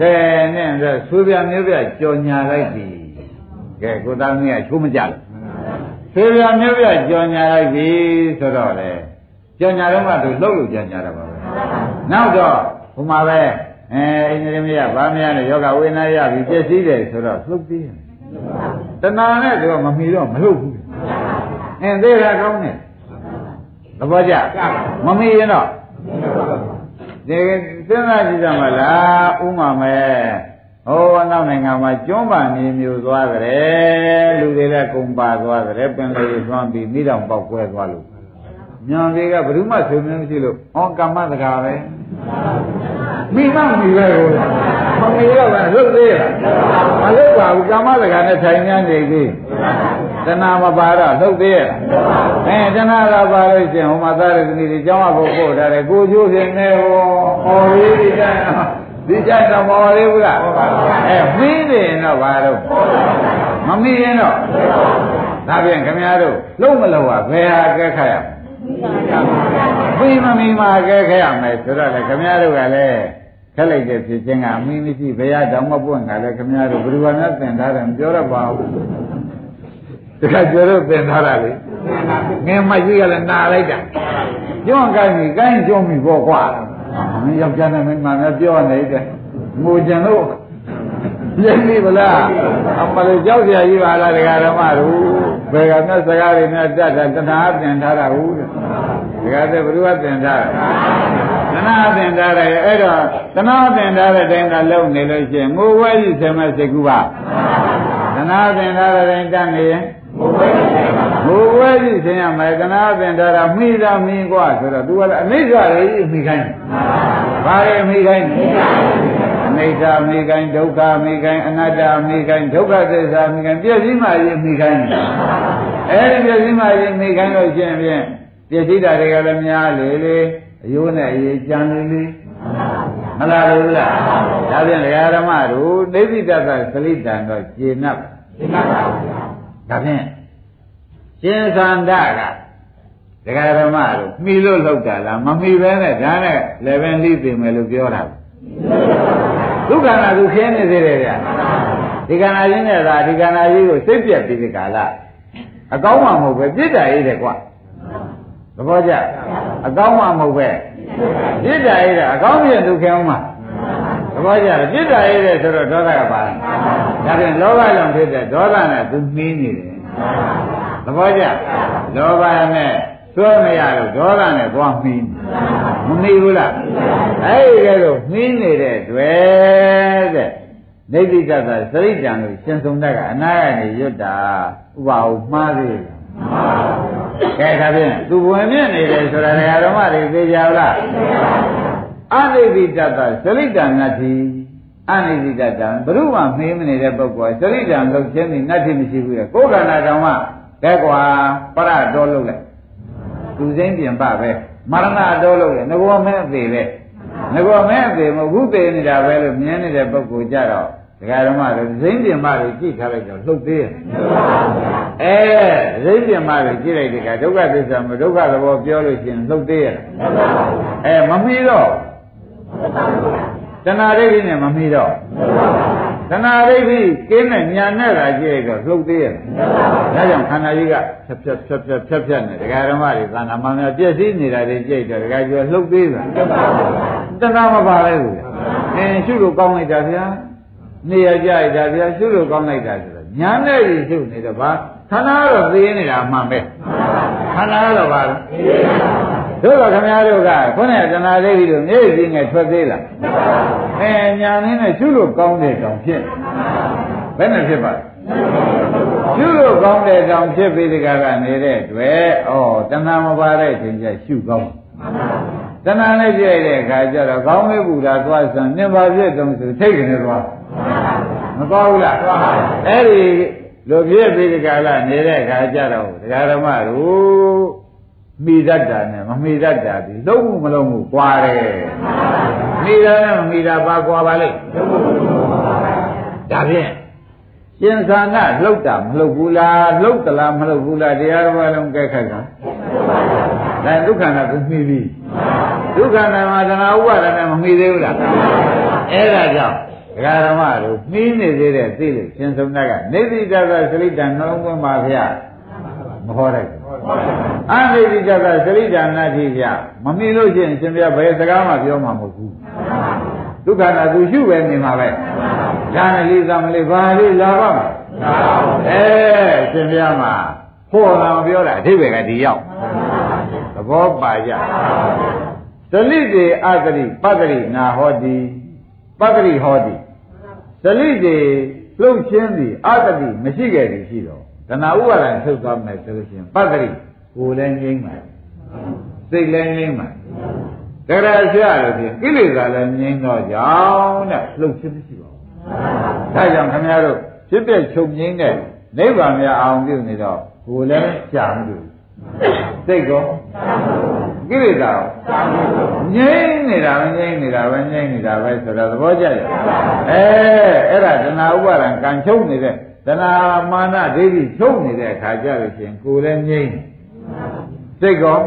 ကဲနဲ့ဆိုပြမျိုးပြကြော်ညာလိုက်ပြီကဲကိုသားမင်းကချိုးမကြလို့ဆိုပြမျိုးပြကြော်ညာလိုက်ပြီဆိုတော့လေကြော်ညာတော့မှသူလှုပ်လို့ကြော်ညာတာပါပဲနောက်တော့ဘုမာပဲ အဲအင်္ဂလိပ်မရဗာမရနဲ့ယောဂဝေဒနာရပြီပြည့်စည်တယ်ဆိုတော့လှုပ်သေးတယ်တဏှာနဲ့သူကမမီတော့မလှုပ်ဘူးအင်းသေးတာကောင်းတယ်သဘောကျမမီရင်တော့ဒီစဉ်းစားကြည့်ကြမလားဥမာမဲ့ဟိုအနောက်နိုင်ငံမှာကျွန်းပန်မျိုးမျိုးသွားကြတယ်လူတွေလည်းကုံပါသွားကြတယ်ပင်လေးသွမ်းပြီးမိတော်ပေါက်ကွဲသွားလို့ညံတွေကဘယ်သူမှဆိုမျိုးမရှိလို့ဩကမ္မတကာပဲ မိမမိပဲကိုမမီတော့ကလွတ်သေးလားမလွတ်ပါဘူးကမ္မတကာနဲ့ထိုင်နေနေသေးတဏှာမပါတော့လှုပ်သေးရဲ့အဲတဏှာကပါလို့ရှင်ဟိုမှာသားရကလေးတွေကျောင်းအဖို့ပို့ထားတယ်ကိုကျိုးရှင်နေဟောဟောလေးဒီကျဒီကျတော့မော်လေးဘူးလားအဲမင်းနေရင်တော့ဘာတော့မမီးရင်တော့ဒါပြန်ခင်ဗျားတို့လုံးမလုံးอ่ะဘယ်ဟာကဲခါရ ပြီးမမီမှာကဲခရမယ်ဆိုတော့လေခင်ဗျားတို့ကလည်းခက်လိုက်တဲ့ဖြစ်ခြင်းကအမင်းမရှိဘယ်ရတောင်မပွင့်ကလည်းခင်ဗျားတို့ဘယ်သူကများသင်ထားတယ်မပြောရပါဘူးတခါကျတော့သင်ထားတာလေငယ်မကြီးကလည်းနာလိုက်တာကျွန်းကိုင်းပြီကိုင်းကျွန်းပြီပေါ့ကွာမင်းယောက်ျားနဲ့မင်းမများပြောနေတယ်ငိုကြံလို့ရင်းပြီဗလားအမလေးကြောက်ကြကြီးပါလားဒကာဓမ္မတို့ ဘယ်ကမြတ်စကားတွေနဲ့တတ်တာတဏှာသင်ထားတာဟုတ်တယ်ဒကာတဲ့ဘုရားသင်ထားတာတဏှာသင်ထားတယ်အဲ့တော့တဏှာသင်ထားတဲ့တိုင်းကလုံနေလို့ရှိရင်ငိုဝဲကြီးဆယ်မဲ့စိတ်ကူပါတဏှာသင်ထားတဲ့တိုင်းတတ်နေရင်ဘုဝဲကြီးဆင်းရမယ်ကနာပင်တာတာမိတာမိกว่าဆိုတော့ तू ကအနိစ္စလေးမိခိုင်းဘာလဲမိခိုင်းအ နိစ္စမိခိုင်းဒုက္ခမိခိုင်းအနတ္တမိခိုင်းဒုက္ခသစ္စာမိခိုင်းပြည့်စည်မှရေးမိခိုင်းအဲဒီပြည့်စည်မှရေးမိခိုင်းလို့ရှိရင်ဖြင့်ပြည့်စည်တာတွေကလည်းများလေလေအယိုးနဲ့အရေးကြံလေလေမလားလို့လားဒါဖြင့်ဓမ္မတို့ဒိဋ္ဌိတ္တသသလိတံတော့ကျေနပ်ကျေနပ်ပါဘူးဒါဖြင့်ရှင်သန္တာကဒကာဓမ္မတို့မှီလို့လောက်တာလားမမှီပဲနဲ့ဒါနဲ့လည်းပဲလိသိမယ်လို့ပြောတာ ဒုက္ခနာသူခင်းနေသေးတယ်ဗျဒီကနာချင်းနဲ့သာဒီကနာကြီးကိုစိတ်ပြက်ပြီးဒီကာလအကောင်းမှမဟုတ်ပဲပြစ်တာရေးတယ်ကွာသဘောကျအကောင်းမှမဟုတ်ပဲပြစ်တာရေးတယ်အကောင်းပြင်သူခင်းအောင်မှာသဘောကျတယ်ပြစ်တာရေးတယ်ဆိုတော့ဒေါသကပါဒါဖြင့်လောဘကြောင့်ဖြစ်တဲ့ဒေါသနဲ့သူနှီးနေတယ်သဘောကျလောဘနဲ့ သွဲမရလို့ဒေါသနဲ့သွားမှီးမမှီဘူးလားအဲ့ဒီကဲလို့မှီးနေတဲ့တွေ့တဲ့နေတိတတသရိတံလို့ရှင်ဆုံးတက်ကအနာကနေရွတ်တာဥပအောင်မှားသေးလားကဲဒါဖြင့်သူဝင်မြင့်နေတယ်ဆိုတာဓမ္မတွေသိကြလားအနိတိတတသရိတံနတ္ထိအနိတိတတံဘုရုမှမေးမနေတဲ့ပုဂ္ဂိုလ်သရိတံလုပ်ခြင်းนี่နတ္ထိမရှိဘူးလေကိုယ်ခန္ဓာတော်မှကဲကွာပရတော်လုပ်လိုက် သူစိမ့်ပြင်ပပဲမရဏတော်လုပ်တယ်ငကောမဲအသေးပဲငကောမဲအသေးမဟုတ်ဘူးသေးနေတာပဲလို့မြင်နေတဲ့ပုဂ္ဂိုလ်ကြတော့ဒကာဓမ္မတွေစိမ့်ပြင်မတွေကြည့်ထားလိုက်တော့လှုပ်သေးရဲ့အဲစိမ့်ပြင်မတွေကြည့်လိုက်ဒီကဒုက္ခသစ္စာမဒုက္ခသဘောပြောလို့ရှိရင်လှုပ်သေးရဲ့အဲမမီတော့တဏှာဒိဋ္ဌိနဲ့မမီတော့ တဏှာဒိဋ္ဌိကင်းတဲ့ညာနဲ့တာကြည့်တော့လှုပ်သေးရဲ့ဒါကြောင့်ခန္ဓာကြီးကဖြတ်ဖြတ်ဖြတ်ဖြတ်ဖြတ်ဖြတ်နေဒကာဓမ္မတွေသံဃာမများပြည့်စည်နေတာတွေကြည့်တော့ဒကာကျော်လှုပ်သေးတာတဏှာမပါလဲဘူးအင်းရှုလို့ကောင်းလိုက်တာဗျာနေရကြရတာဗျာရှုလို့ကောင်းလိုက်တာဆိုတော့ညာနဲ့ကြီးရှုနေတော့ဘာခန္ဓာကတော့သိနေတာအမှန်ပဲခန္ဓာကတော့ဘာလဲ တို့ကခင်ဗျားတို့ကခုနကတဏှာလေးပြီးတော့မြေကြီးငယ်ထွက်သေးလားအဲညာနင်းနဲ့ရှုလို့ကောင်းတဲ့တောင်ဖြစ်ဘယ်နဲ့ဖြစ်ပါလဲရှုလို့ကောင်းတဲ့တောင်ဖြစ်ပြီးဒီကကနေတဲ့တွေ့ဩတဏှာမပါတဲ့အချိန်ကျရှုကောင်းတဏှာနဲ့ပြည့်တဲ့အခါကျတော့ကောင်းမေးဘူးလားသွားစံနင်ပါပြည့်တုံးဆိုထိတ်ကနေသွားမသွားဘူးလားအဲ့ဒီလိုပြည့်ပြီးဒီကလာနေတဲ့အခါကျတော့ဒကာဓမ္မတို့ မိတတ်တာနဲ့မမိတတ်တာဒီလုံးဝမလုံးဘူးကွာတယ်မိတာနဲ့မမိတာပါကွာပါလိမ့်ဒါဖြင့်ရှင်သာနာလှုပ်တာမလှုပ်ဘူးလားလှုပ်သလားမလှုပ်ဘူးလားတရားတော်ဘာလုံးကြိုက်ခိုက်ကဒါဒုက္ခနာကိုမိပြီဒုက္ခနာမှာတဏှာဥပါဒနဲ့မမိသေးဘူးလားအဲ့ဒါကြောင့်ဒကာဓမ္မတို့နှီးနေသေးတဲ့သိလို့ရှင်ဆုံးတဲ့ကနေတိတသစလိတံနှလုံးသွင်းပါဗျာ မဟောလိုက်ဘူးအနိတိတသစလိတံနာတိဗျာမမီလို့ရှိရင်ရှင်ဗျာဘယ်စကားမှပြောမှာမဟုတ်ဘူးဒုက္ခနာသူရှုပဲနေမှာပဲဒါနဲ့လေးသမလေးဘာလေးလာပါ့အဲရှင်ဗျာမှာဟောတာပြောတာအထိပ္ပယ်ကဒီရောက်သဘောပါကြသလိတေအတ္တိပတ္တိနာဟောတိပတ္တိဟောတိသလိတေလှုပ်ခြင်းသည်အတ္တိမရှိခဲ့သည်ရှိတော့ တဏှာဥပါဒံထုတ်သွားမယ်ဆိုလို့ရှိရင်ပတ္တိကိုယ်လည်းငြိမ့်ပါစိတ်လည်းငြိမ့်ပါတရရှလို့ဖြင့်ကိလေသာလည်းငြိမ့်တော့ကြောင်းတဲ့လှုပ်ခြင်းမရှိပါဘူးဒါကြောင့်ခင်ဗျားတို့ဖြစ်တဲ့ချုပ်ငြိမ့်တဲ့နိဗ္ဗာန်များအောင်ပြုနေတော့ကိုယ်လည်းကြာမလို့စိတ်ကောကိလေသာငြိမ့်နေတာပဲငြိမ့်နေတာပဲငြိမ့်နေတာပဲဆိုတော့သဘောကျရဲ့အဲအဲ့ဒါတဏှာဥပါဒံကံချုပ်နေတဲ့ တဏှာမာနဒိဋ္ဌိချုပ်နေတဲ့အခါကျလို့ရှိရင်ကိုယ်လည်းငြိမ့်စိတ်ကော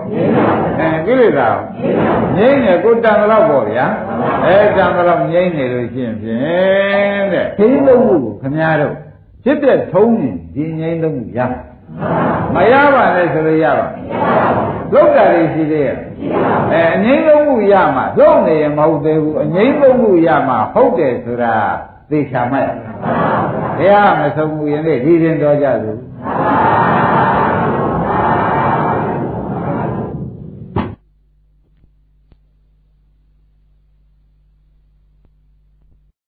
အဲကိလေသာငြိမ့်နေကိုတန်တော့ပေါ့ဗျာအဲတန်တော့ငြိမ့်နေလို့ရှိရင်ဖြင့်တဲ့ခင်းလုံးမှုကိုခမည်းတော်ဖြစ်တဲ့ထုံးရင်ဒီငြိမ့်လုံးမှုရမရပါနဲ့ဆိုလို့ရပါလောက်တာလေးရှိသေးရဲ့အဲအငိမ့်လုံးမှုရမှာလောက်နေရင်မဟုတ်သေးဘူးအငိမ့်လုံးမှုရမှာဟုတ်တယ်ဆိုတာ သိချာမှတ်ဘုရားမဆုံးဘူးယနေ့ဒီရင်တော်ကြသူ